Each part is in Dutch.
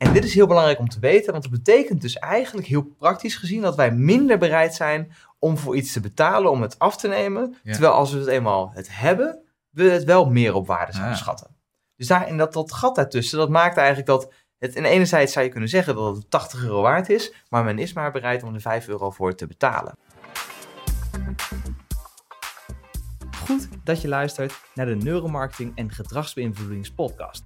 En dit is heel belangrijk om te weten, want het betekent dus eigenlijk heel praktisch gezien dat wij minder bereid zijn om voor iets te betalen, om het af te nemen. Ja. Terwijl als we het eenmaal het hebben, we het wel meer op waarde zouden Ah. schatten. Dus daarin dat, dat gat daartussen, dat maakt eigenlijk dat het in enerzijds zou je kunnen zeggen dat het 80 euro waard is, maar men is maar bereid om er 5 euro voor te betalen. Goed dat je luistert naar de Neuromarketing en Gedragsbeïnvloedingspodcast.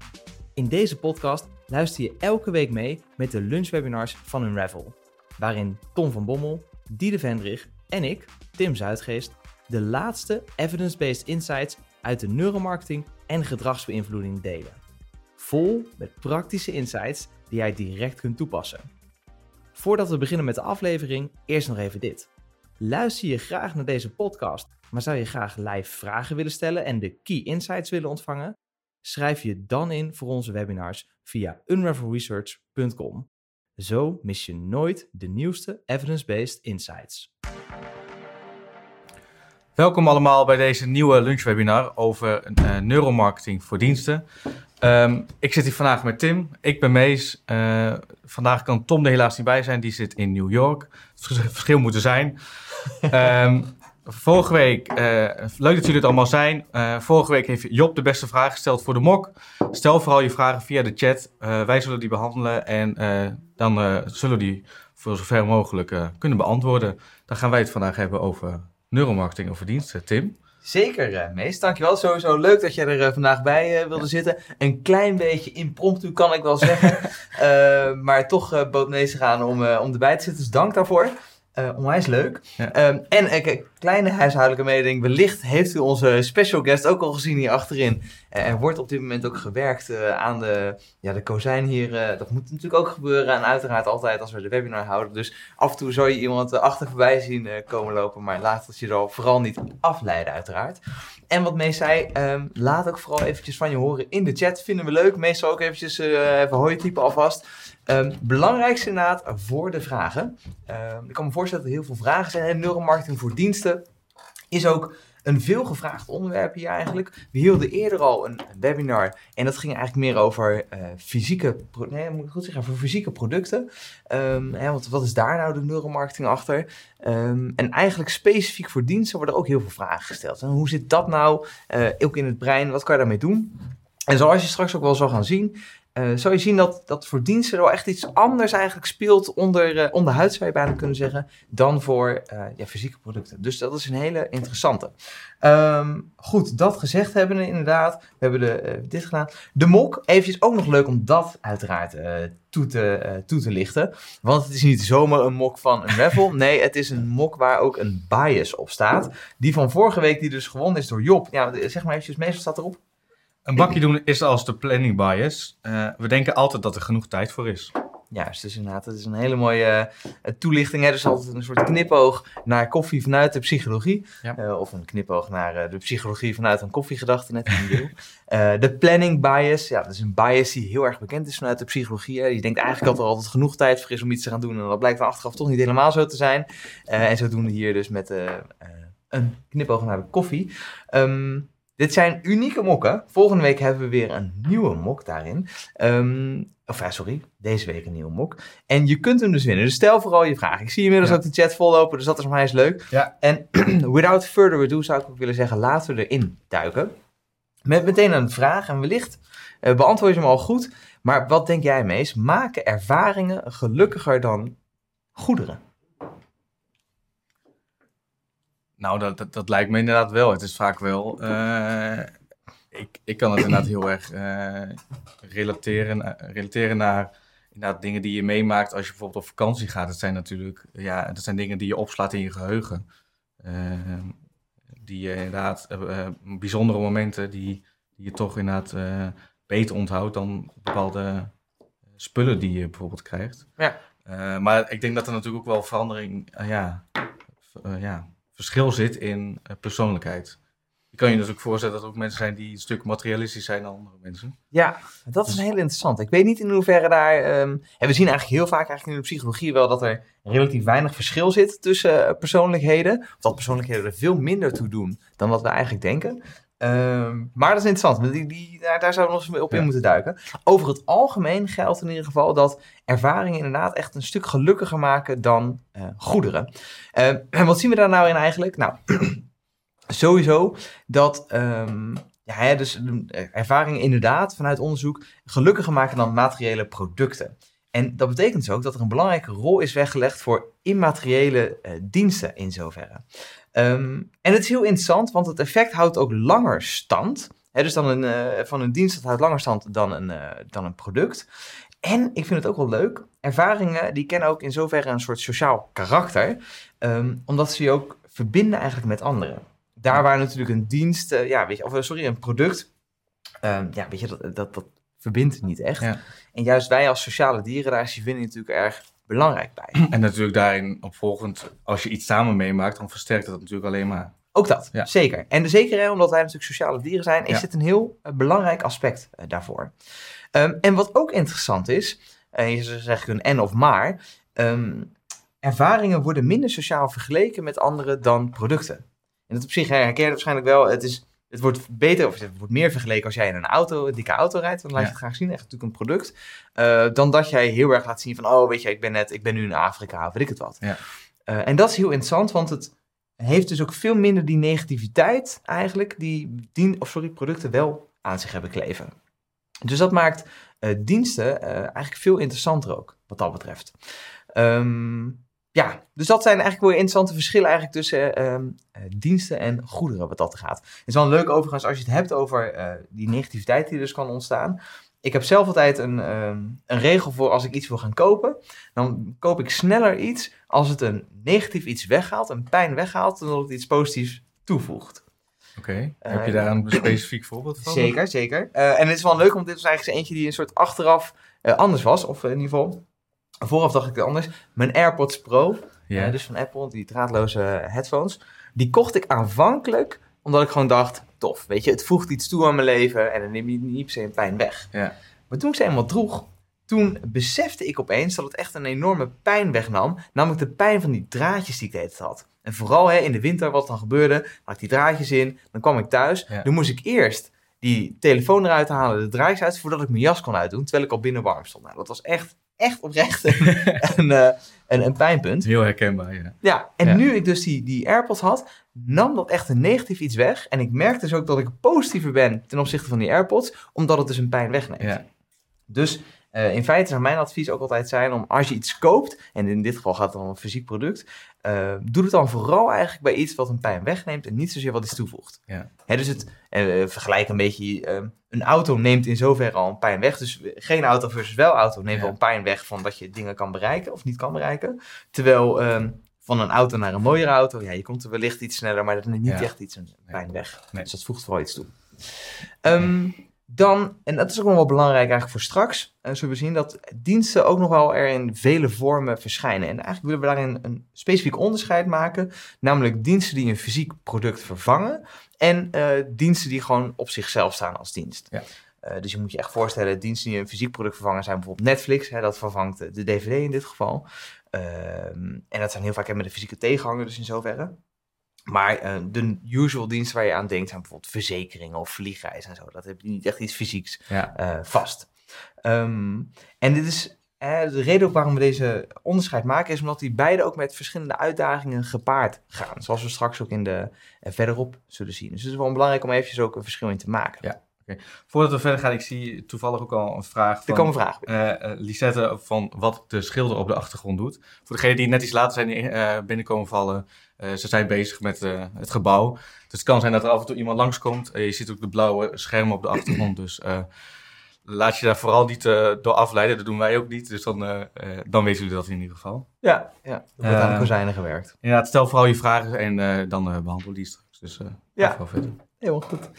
In deze podcast luister je elke week mee met de lunchwebinars van Unravel, waarin Tom van Bommel, Diede Vendrig en ik, Tim Zuidgeest, de laatste evidence-based insights uit de neuromarketing en gedragsbeïnvloeding delen. Vol met praktische insights die jij direct kunt toepassen. Voordat we beginnen met de aflevering, eerst nog even dit. Luister je graag naar deze podcast, maar zou je graag live vragen willen stellen en de key insights willen ontvangen? Schrijf je dan in voor onze webinars via unravelresearch.com. Zo mis je nooit de nieuwste evidence-based insights. Welkom allemaal bij deze nieuwe lunchwebinar over eh, neuromarketing voor diensten. Ehm, ik zit hier vandaag met Tim, ik ben Mees. Eh, vandaag kan Tom er helaas niet bij zijn, die zit in New York. Het vers- verschil moet er zijn. Ehm, vorige week, eh, leuk dat jullie het allemaal zijn. Eh, vorige week heeft Job de beste vraag gesteld voor de mok. Stel vooral je vragen via de chat. Eh, wij zullen die behandelen en dan zullen we die voor zover mogelijk kunnen beantwoorden. Dan gaan wij het vandaag hebben over neuromarketing over diensten. Tim? Zeker, Mees. Dankjewel. Sowieso leuk dat jij er vandaag bij wilde zitten. Een klein beetje impromptu kan ik wel zeggen. Maar toch bood Mees gaan om, om erbij te zitten. Dus dank daarvoor. Uh, onwijs leuk. Ja. Ehm, en een uh, kleine huishoudelijke mededeling. Wellicht heeft u onze special guest ook al gezien hier achterin. Uh, er wordt op dit moment ook gewerkt uh, aan de, ja, de kozijn hier. Dat moet natuurlijk ook gebeuren. En uiteraard altijd als we de webinar houden. Dus af en toe zou je iemand achter voorbij zien komen lopen. Maar laat het je er vooral niet afleiden uiteraard. En wat Mees zei, um, laat ook vooral eventjes van je horen in de chat. Vinden we leuk. Meestal ook eventjes even hoi typen alvast. Um, belangrijkste inderdaad voor de vragen. Um, ik kan me voorstellen dat er heel veel vragen zijn. En neuromarketing voor diensten is ook een veel gevraagd onderwerp hier eigenlijk. We hielden eerder al een webinar en dat ging eigenlijk meer over uh, fysieke, nee, moet goed zeggen, over fysieke producten. Um, hè, want wat is daar nou de neuromarketing achter? En eigenlijk specifiek voor diensten worden ook heel veel vragen gesteld. En hoe zit dat nou uh, ook in het brein? Wat kan je daarmee doen? En zoals je straks ook wel zal gaan zien, uh, zal je zien dat, dat voor diensten wel echt iets anders eigenlijk speelt onder, uh, onder huid, zou je bijna kunnen zeggen, dan voor uh, ja, fysieke producten. Dus dat is een hele interessante. Um, goed, dat gezegd hebben we inderdaad. We hebben de, dit gedaan. De mok, eventjes ook nog leuk om dat uiteraard toe, te, toe te lichten. Want het is niet zomaar een mok van een raffle. Nee, het is een mok waar ook een bias op staat. Die van vorige week, die dus gewonnen is door Job. Ja, zeg maar eventjes, meestal staat erop. Een bakje doen is als de planning bias. Uh, we denken altijd dat er genoeg tijd voor is. Juist, dus inderdaad, het is een hele mooie uh, toelichting. Hè? Dus altijd een soort knipoog naar koffie vanuit de psychologie. Ja. Uh, of een knipoog naar uh, de psychologie vanuit een koffiegedachte, net in de planning bias, ja, dat is een bias die heel erg bekend is vanuit de psychologie. Hè? Je denkt eigenlijk dat er altijd genoeg tijd voor is om iets te gaan doen. En dat blijkt dan achteraf toch niet helemaal zo te zijn. en zo doen we hier dus met een knipoog naar de koffie. Um, dit zijn unieke mokken. Volgende week hebben we weer een nieuwe mok daarin. Um, of ja, sorry, deze week een nieuwe mok. En je kunt hem dus winnen. Dus stel vooral je vraag. Ik zie inmiddels ja. ook de chat vollopen, dus dat is voor mij eens leuk. Ja. En without further ado zou ik ook willen zeggen, laten we erin duiken. Met meteen een vraag en wellicht uh, beantwoord je hem al goed. Maar wat denk jij, Mees? Maken ervaringen gelukkiger dan goederen? Nou, dat, dat, dat, lijkt me inderdaad wel. Het is vaak wel. Uh, ik, ik kan het inderdaad heel erg uh, relateren, relateren naar inderdaad dingen die je meemaakt als je bijvoorbeeld op vakantie gaat. Dat zijn natuurlijk ja, dat zijn dingen die je opslaat in je geheugen. Uh, die je inderdaad, bijzondere momenten die, die je toch inderdaad beter onthoudt dan bepaalde spullen die je bijvoorbeeld krijgt. Ja. maar ik denk dat er natuurlijk ook wel verandering, ja, ja, verschil zit in uh, persoonlijkheid. Je kan je natuurlijk voorstellen dat er ook mensen zijn die een stuk materialistisch zijn dan andere mensen. Ja, dat is een heel interessant. Ik weet niet in hoeverre daar... Um, en we zien eigenlijk heel vaak eigenlijk in de psychologie wel dat er relatief weinig verschil zit tussen uh, persoonlijkheden. Of dat persoonlijkheden er veel minder toe doen dan wat we eigenlijk denken. Ehm, maar dat is interessant. want Die, die, daar, daar zouden we nog eens op in Ja. moeten duiken. Over het algemeen geldt in ieder geval dat ervaringen inderdaad echt een stuk gelukkiger maken dan eh, goederen. Ehm, en wat zien we daar nou in eigenlijk? Nou, sowieso dat ehm, ja, dus, eh, ervaringen inderdaad vanuit onderzoek gelukkiger maken dan materiële producten. En dat betekent dus ook dat er een belangrijke rol is weggelegd voor immateriële eh, diensten in zoverre. Ehm, en het is heel interessant, want het effect houdt ook langer stand. Dus dan een, eh, van een dienst dat houdt langer stand dan een, eh, dan een product. En ik vind het ook wel leuk. Ervaringen die kennen ook in zoverre een soort sociaal karakter. ehm, omdat ze je ook verbinden eigenlijk met anderen. Daar waar natuurlijk een dienst, ja, weet je, of sorry, een product, ehm, ja, weet je, dat, dat, dat verbindt niet echt. Ja. En juist wij als sociale dieren, daar is die verbinding natuurlijk erg belangrijk bij. En natuurlijk daarin opvolgend, als je iets samen meemaakt, dan versterkt dat natuurlijk alleen maar. Ook dat, Ja. zeker. En zeker hè, omdat wij natuurlijk sociale dieren zijn, is Ja. dit een heel eh, belangrijk aspect eh, daarvoor. Ehm, en wat ook interessant is, en je zou zeggen een en of maar, ehm, ervaringen worden minder sociaal vergeleken met anderen dan producten. En dat op zich herken je het waarschijnlijk wel. Het, is, het wordt beter of het wordt meer vergeleken als jij in een auto, een dikke auto rijdt. Dan laat je het graag zien, echt natuurlijk een product. eh, dan dat jij heel erg laat zien van, oh weet je, ik ben net, ik ben nu in Afrika, weet ik het wat. Ja. Eh, en dat is heel interessant, want het heeft dus ook veel minder die negativiteit eigenlijk, die dien, of sorry, producten wel aan zich hebben kleven. Dus dat maakt eh, diensten eigenlijk veel interessanter ook, wat dat betreft. Ehm, ja, dus dat zijn eigenlijk wel interessante verschillen eigenlijk tussen eh, ehm, eh, diensten en goederen wat dat gaat. Het is wel leuk overigens als je het hebt over eh, die negativiteit die dus kan ontstaan. Ik heb zelf altijd een, ehm, een regel voor als ik iets wil gaan kopen. Dan koop ik sneller iets als het een negatief iets weghaalt, een pijn weghaalt, dan dat het iets positiefs toevoegt. Oké. Eh, Heb je daar een specifiek voorbeeld van? Zeker, zeker. Eh, en het is wel leuk, want dit was eigenlijk eentje die een soort achteraf eh, anders was. Of in ieder geval, vooraf dacht ik het anders. Mijn AirPods Pro, eh, dus van Apple, die draadloze headphones. Die kocht ik aanvankelijk omdat ik gewoon dacht, tof, weet je, het voegt iets toe aan mijn leven en dan neem je niet per se een pijn weg. Ja. Maar toen ik ze eenmaal droeg, toen besefte ik opeens dat het echt een enorme pijn wegnam. Namelijk de pijn van die draadjes die ik de hele tijd had. En vooral hè, in de winter, wat dan gebeurde, had ik die draadjes in, dan kwam ik thuis. Ja. Dan moest ik eerst die telefoon eruit halen, de draadjes uit, voordat ik mijn jas kon uitdoen, terwijl ik al binnen warm stond. Nou, dat was echt, echt oprecht een, een, eh, een, een pijnpunt. Heel herkenbaar, ja. Ja, en Ja. nu ik dus die, die AirPods had, nam dat echt een negatief iets weg. En ik merkte dus ook dat ik positiever ben ten opzichte van die AirPods, omdat het dus een pijn wegneemt. ja. Dus eh, in feite zou mijn advies ook altijd zijn om als je iets koopt, en in dit geval gaat het om een fysiek product, eh, doe het dan vooral eigenlijk bij iets wat een pijn wegneemt en niet zozeer wat iets toevoegt. Ja. Hè, dus het eh, vergelijk een beetje, eh, een auto neemt in zoverre al een pijn weg. Dus geen auto versus wel auto neemt Ja. wel een pijn weg van dat je dingen kan bereiken of niet kan bereiken. Terwijl ehm, van een auto naar een mooiere auto, ja, je komt er wellicht iets sneller, maar dat neemt niet Ja. echt iets een pijn weg. Nee. Dus dat voegt vooral iets toe. Ehm, dan, en dat is ook nog wel belangrijk eigenlijk voor straks, eh, zullen we zien dat diensten ook nog wel er in vele vormen verschijnen. En eigenlijk willen we daarin een specifiek onderscheid maken, namelijk diensten die een fysiek product vervangen en eh, diensten die gewoon op zichzelf staan als dienst. Ja. Eh, dus je moet je echt voorstellen, diensten die een fysiek product vervangen zijn bijvoorbeeld Netflix, hè, dat vervangt de- DVD in dit geval. Ehm, en dat zijn heel vaak hè, met de fysieke tegenhanger, dus in zoverre. Maar eh, de usual diensten waar je aan denkt zijn bijvoorbeeld verzekeringen of vliegreizen en zo. Dat heb je niet echt iets fysieks Ja. eh, vast. Ehm, en dit is de reden ook waarom we deze onderscheid maken, is omdat die beide ook met verschillende uitdagingen gepaard gaan. Zoals we straks ook in de, eh, verderop zullen zien. Dus het is wel belangrijk om eventjes ook een verschil in te maken. Ja. Voordat we verder gaan, ik zie toevallig ook al een vraag Er van komen vragen. eh, eh, Lisette van wat de schilder op de achtergrond doet. Voor degenen die net iets later zijn eh, binnenkomen vallen, eh, ze zijn bezig met eh, het gebouw. Dus het kan zijn dat er af en toe iemand langskomt. Je ziet ook de blauwe schermen op de achtergrond, dus laat je daar vooral niet door afleiden. Dat doen wij ook niet, dus dan, dan weten jullie dat in ieder geval. Ja, ja. er wordt aan de kozijnen gewerkt. Inderdaad, stel vooral je vragen en dan eh, behandelen we die straks. Dus Ja. ja. wel verder. Helemaal goed.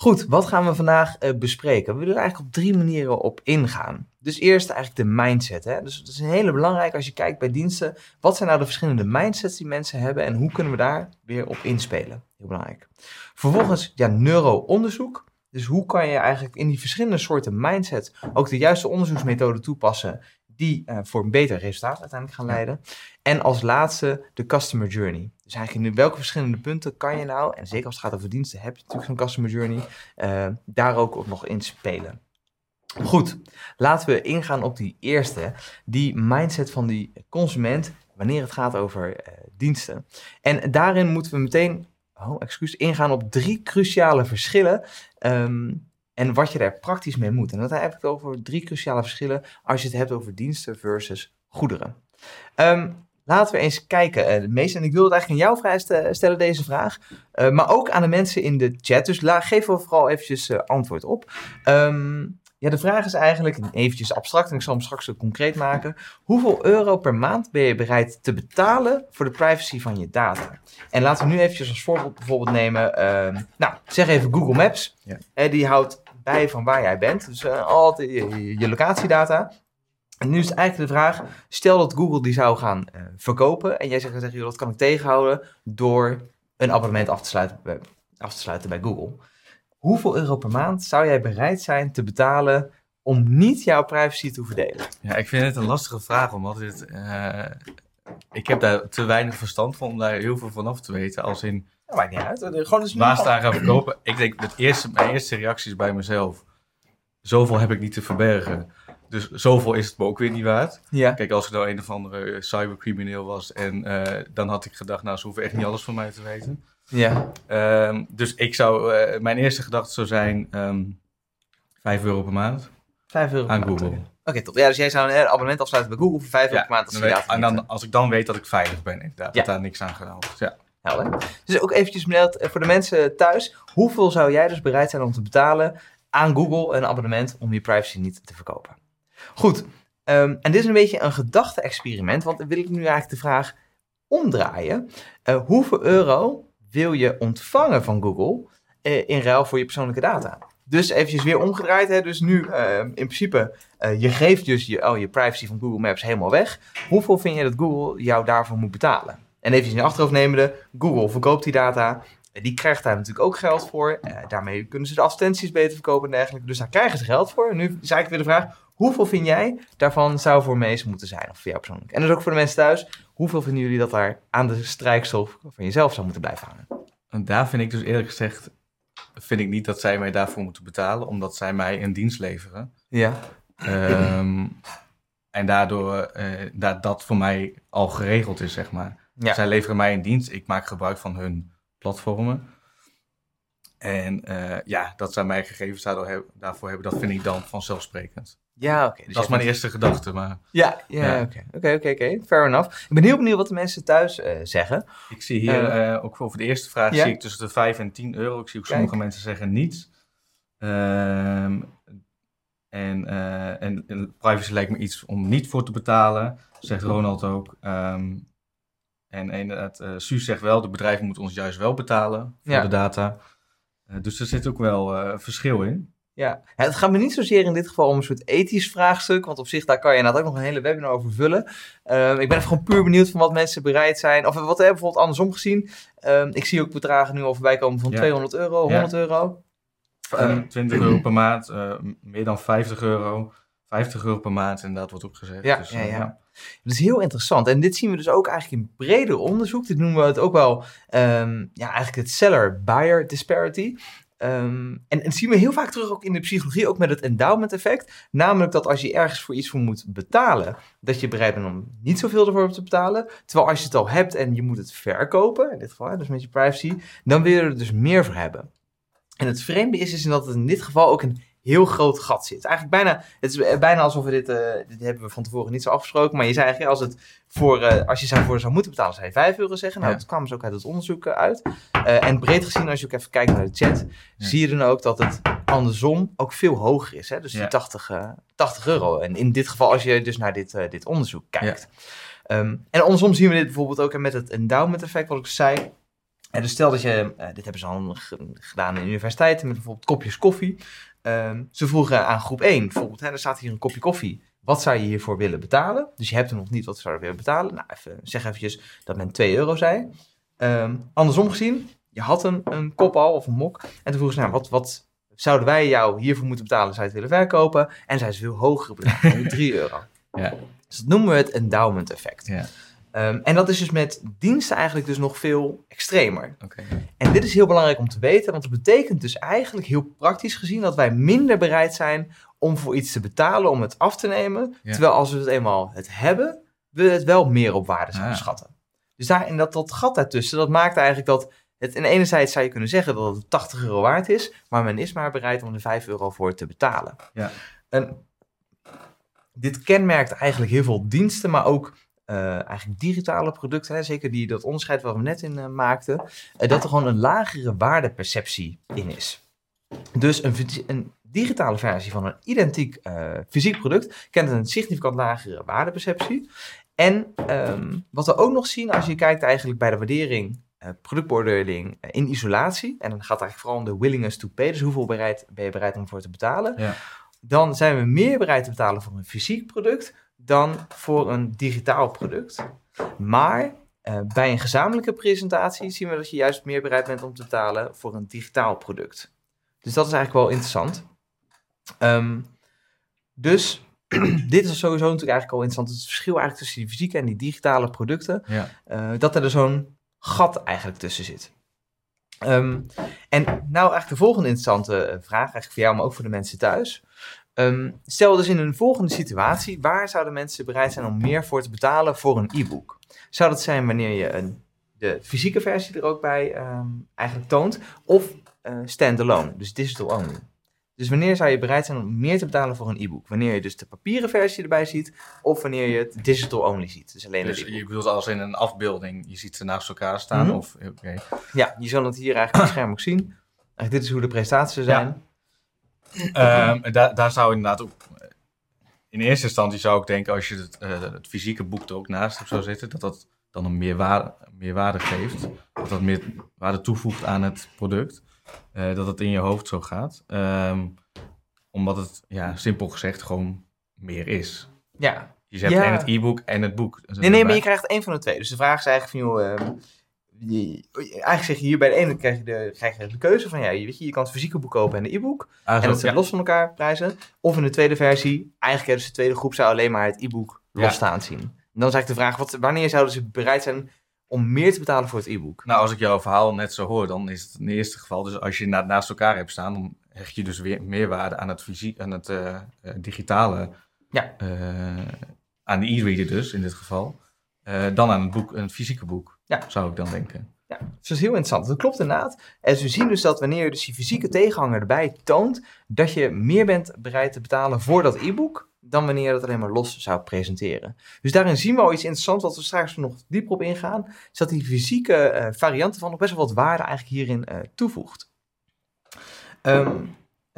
Goed, wat gaan we vandaag eh, bespreken? We willen er eigenlijk op drie manieren op ingaan. Dus eerst eigenlijk de mindset. Hè? Dus het is een hele belangrijke als je kijkt bij diensten. Wat zijn nou de verschillende mindsets die mensen hebben en hoe kunnen we daar weer op inspelen? Heel belangrijk. Vervolgens ja, neuro-onderzoek. Dus hoe kan je eigenlijk in die verschillende soorten mindset ook de juiste onderzoeksmethode toepassen die eh, voor een beter resultaat uiteindelijk gaan leiden. En als laatste de customer journey. Dus eigenlijk in welke verschillende punten kan je nou, en zeker als het gaat over diensten, heb je natuurlijk zo'n customer journey, eh, daar ook op nog in spelen. Goed, laten we ingaan op die eerste, die mindset van die consument wanneer het gaat over eh, diensten. En daarin moeten we meteen, oh excuus, ingaan op drie cruciale verschillen ehm, en wat je daar praktisch mee moet. En dat heb ik over drie cruciale verschillen als je het hebt over diensten versus goederen. Ehm, laten we eens kijken. Uh, meest, en ik wil het eigenlijk aan jou vrij stellen, deze vraag. Uh, maar ook aan de mensen in de chat. Dus la, geef we vooral eventjes uh, antwoord op. Um, ja, de vraag is eigenlijk, eventjes abstract en ik zal hem straks ook concreet maken. Hoeveel euro per maand ben je bereid te betalen voor de privacy van je data? En laten we nu eventjes als voorbeeld bijvoorbeeld nemen, uh, nou, zeg even Google Maps. Ja. Die houdt bij van waar jij bent, dus uh, altijd je, locatiedata. En nu is eigenlijk de vraag, stel dat Google die zou gaan uh, verkopen en jij zegt, zeg, dat kan ik tegenhouden door een abonnement af te sluiten, af te sluiten bij Google hoeveel euro per maand zou jij bereid zijn te betalen om niet jouw privacy te verdelen? Ja, ik vind het een lastige vraag, omdat dit, ik heb daar te weinig verstand van om daar heel veel van af te weten. Als in, dat maakt niet uit. Gewoon eens waar staan gaan verkopen? Ik denk, dat eerste, mijn eerste reactie is bij mezelf. Zoveel heb ik niet te verbergen. Dus zoveel is het me ook weer niet waard. Ja. Kijk, als ik nou een of andere cybercrimineel was en uh, dan had ik gedacht, nou, ze hoeven echt niet alles van mij te weten. Ja. Um, dus ik zou, uh, mijn eerste gedachte zou zijn um, ehm, 5 euro per maand. 5 euro aan Google. Oké, okay, top. Ja, dus jij zou een abonnement afsluiten bij Google voor 5 euro per maand. Als, weet, en dan, als ik dan weet dat ik veilig ben, inderdaad. Ja. Dat daar niks aan gedaan wordt. Ja. Helder. Dus ook eventjes eh, voor de mensen thuis. Hoeveel zou jij dus bereid zijn om te betalen aan Google een abonnement om je privacy niet te verkopen? Goed. Um, en dit is een beetje een gedachte-experiment, want dan wil ik nu eigenlijk de vraag omdraaien. Uh, hoeveel euro wil je ontvangen van Google uh, in ruil voor je persoonlijke data. Dus eventjes weer omgedraaid. Hè? Dus nu uh, in principe, je geeft dus je, oh, je privacy van Google Maps helemaal weg. Hoeveel vind je dat Google jou daarvoor moet betalen? En even in achterhoofd nemende, Google verkoopt die data. Die krijgt daar natuurlijk ook geld voor. daarmee kunnen ze de advertenties beter verkopen en dergelijke. Dus daar krijgen ze geld voor. Nu is eigenlijk weer de vraag, hoeveel vind jij daarvan zou voor Mees moeten zijn? Of voor jou persoonlijk? En dus ook voor de mensen thuis, Hoeveel vinden jullie dat daar aan de strijkstof van jezelf zou moeten blijven hangen? En daar vind ik dus eerlijk gezegd, vind ik niet dat zij mij daarvoor moeten betalen, omdat zij mij een dienst leveren. Ja. Um, en daardoor uh, dat, dat voor mij al geregeld is, zeg maar. Ja. Zij leveren mij een dienst, ik maak gebruik van hun platformen. En uh, ja, dat zij mij gegevens daarvoor hebben, dat vind ik dan vanzelfsprekend. Ja, oké. dus dat is mijn eerste gedachte, maar... Ja, ja, oké. Oké, oké, oké. Fair enough. Ik ben heel benieuwd wat de mensen thuis uh, zeggen. Ik zie hier, uh, ook over de eerste vraag, zie ik tussen de 5 en 10 euro. Ik zie ook sommige mensen zeggen niets. Um, en, en, en, privacy lijkt me iets om niet voor te betalen, zegt Ronald ook. Um, en inderdaad, Suus zegt wel, de bedrijven moeten ons juist wel betalen voor de data. dus er zit ook wel verschil in. Ja, het gaat me niet zozeer in dit geval om een soort ethisch vraagstuk, want op zich daar kan je inderdaad ook nog een hele webinar over vullen. Uh, ik ben even gewoon puur benieuwd van wat mensen bereid zijn, of wat hebben bijvoorbeeld andersom gezien. Uh, ik zie ook bedragen nu al voorbij komen van 200 euro, 100 euro. 20 euro per maand, uh, meer dan 50 euro. 50 euro per maand inderdaad wordt opgezet. Ja, dus, ja, ja. ja. Dat is heel interessant. En dit zien we dus ook eigenlijk in breder onderzoek. Dit noemen we het ook wel um, ja, eigenlijk het seller-buyer disparity. Um, en, en zien we heel vaak terug ook in de psychologie, ook met het endowment effect. Namelijk dat als je ergens voor iets voor moet betalen, dat je bereid bent om niet zoveel ervoor te betalen. Terwijl als je het al hebt en je moet het verkopen, in dit geval, dus met je privacy, dan wil je er dus meer voor hebben. En het vreemde is, is dat het in dit geval ook een heel groot gat zit. Eigenlijk bijna, het is bijna alsof we dit, uh, dit hebben we van tevoren niet zo afgesproken, maar je zei eigenlijk als, het voor, uh, als je zou voor zou moeten betalen, zou je 5 euro zeggen. Nou, dat kwam dus ook uit het onderzoek eh, uit. Uh, en breed gezien, als je ook even kijkt naar de chat, zie je dan ook dat het andersom ook veel hoger is. Hè? Dus die 80, 80 euro. En in dit geval, als je dus naar dit, dit onderzoek kijkt. Um, en andersom zien we dit bijvoorbeeld ook met het endowment effect, wat ik zei. En dus stel dat je, dit hebben ze al gedaan in universiteiten met bijvoorbeeld kopjes koffie. Um, ze vroegen aan groep 1, bijvoorbeeld, hè, er staat hier een kopje koffie. Wat zou je hiervoor willen betalen? Dus je hebt er nog niet, wat zou je willen betalen? Nou, even, zeg eventjes dat men 2 euro zei. Um, andersom gezien, je had een, een kop al of een mok. En toen vroegen ze, nou, wat, wat zouden wij jou hiervoor moeten betalen? Zou je het willen verkopen? En zij ze veel hogere bedragen, 3 euro. Ja. Dus dat noemen we het endowment effect. Ja. Ehm, en dat is dus met diensten eigenlijk dus nog veel extremer. En dit is heel belangrijk om te weten, want het betekent dus eigenlijk heel praktisch gezien dat wij minder bereid zijn om voor iets te betalen, om het af te nemen. Ja. Terwijl als we het eenmaal het hebben, we het wel meer op waarde zouden Ah. schatten. Dus daar, en dat, dat gat daartussen, dat maakt eigenlijk dat het in enerzijds zou je kunnen zeggen dat het 80 euro waard is, maar men is maar bereid om er 5 euro voor te betalen. Ja. En dit kenmerkt eigenlijk heel veel diensten, maar ook eh, eigenlijk digitale producten, hè, zeker die dat onderscheid waar we net in eh, maakten, eh, dat er gewoon een lagere waardeperceptie in is. Dus een, een digitale versie van een identiek fysiek product kent een significant lagere waardeperceptie. En ehm, wat we ook nog zien als je kijkt eigenlijk bij de waardering, productbeoordeling in isolatie, en dan gaat het eigenlijk vooral om de willingness to pay, dus hoeveel bereid, ben je bereid om voor te betalen, Ja. dan zijn we meer bereid te betalen voor een fysiek product dan voor een digitaal product. Maar eh, bij een gezamenlijke presentatie zien we dat je juist meer bereid bent om te betalen voor een digitaal product. Dus dat is eigenlijk wel interessant. Ehm, dus dit is sowieso natuurlijk eigenlijk al interessant. Het verschil eigenlijk tussen die fysieke en die digitale producten. Ja. eh, dat er dus zo'n gat eigenlijk tussen zit. Ehm, en nou eigenlijk de volgende interessante eh, vraag, eigenlijk voor jou, maar ook voor de mensen thuis. Ehm, stel dus in een volgende situatie, waar zouden mensen bereid zijn om meer voor te betalen voor een e-book? Zou dat zijn wanneer je een, de fysieke versie er ook bij ehm, eigenlijk toont, of eh standalone, dus digital only? Dus wanneer zou je bereid zijn om meer te betalen voor een e-book? Wanneer je dus de papieren versie erbij ziet, of wanneer je het digital only ziet, dus alleen Dus je bedoelt als in een afbeelding, je ziet ze naast elkaar staan? Mhm. Of. Ja, je zal het hier eigenlijk op het scherm ook zien. Eigenlijk dit is hoe de prestaties er Ja. Ehm, daar, zou inderdaad ook... In eerste instantie zou ik denken, als je het, eh, het fysieke boek er ook naast hebt zou zitten, dat dat dan een meerwaarde, meerwaarde geeft. Dat dat meer waarde toevoegt aan het product. Eh, dat het in je hoofd zo gaat. Ehm, omdat het, ja, simpel gezegd, gewoon meer is. Ja, Je Ja. en het e-book en het boek. Nee, nee, maar je krijgt één van de twee. Dus de vraag is eigenlijk van, joh, ehm, je- eigenlijk zeg je hier bij de ene krijg je de, krijg je de keuze van, ja, je, weet je, je kan het fysieke boek kopen en de e-book. Ah, En dat zijn ja. los van elkaar prijzen. Of in de tweede versie, eigenlijk dus de tweede groep zou alleen maar het e-book Ja. losstaan zien. En dan is eigenlijk de vraag, wat, wanneer zouden ze bereid zijn om meer te betalen voor het e-book? Nou, als ik jouw verhaal net zo hoor, dan is het in het eerste geval. Dus als je na- naast elkaar hebt staan, dan hecht je dus weer meerwaarde aan het, fysiek, aan het eh, eh, digitale. Ja. eh, aan de e-reader dus, in dit geval. dan aan het boek, een fysieke boek. Ja. Zou ik dan denken. Dus dat is heel interessant. Dat klopt inderdaad. En we zien dus dat wanneer je dus die fysieke tegenhanger erbij toont, dat je meer bent bereid te betalen voor dat e-book dan wanneer je dat alleen maar los zou presenteren. Dus daarin zien we al iets interessants, wat we straks nog dieper op ingaan, is dat die fysieke eh, variant ervan nog best wel wat waarde eigenlijk hierin eh, toevoegt. Ehm,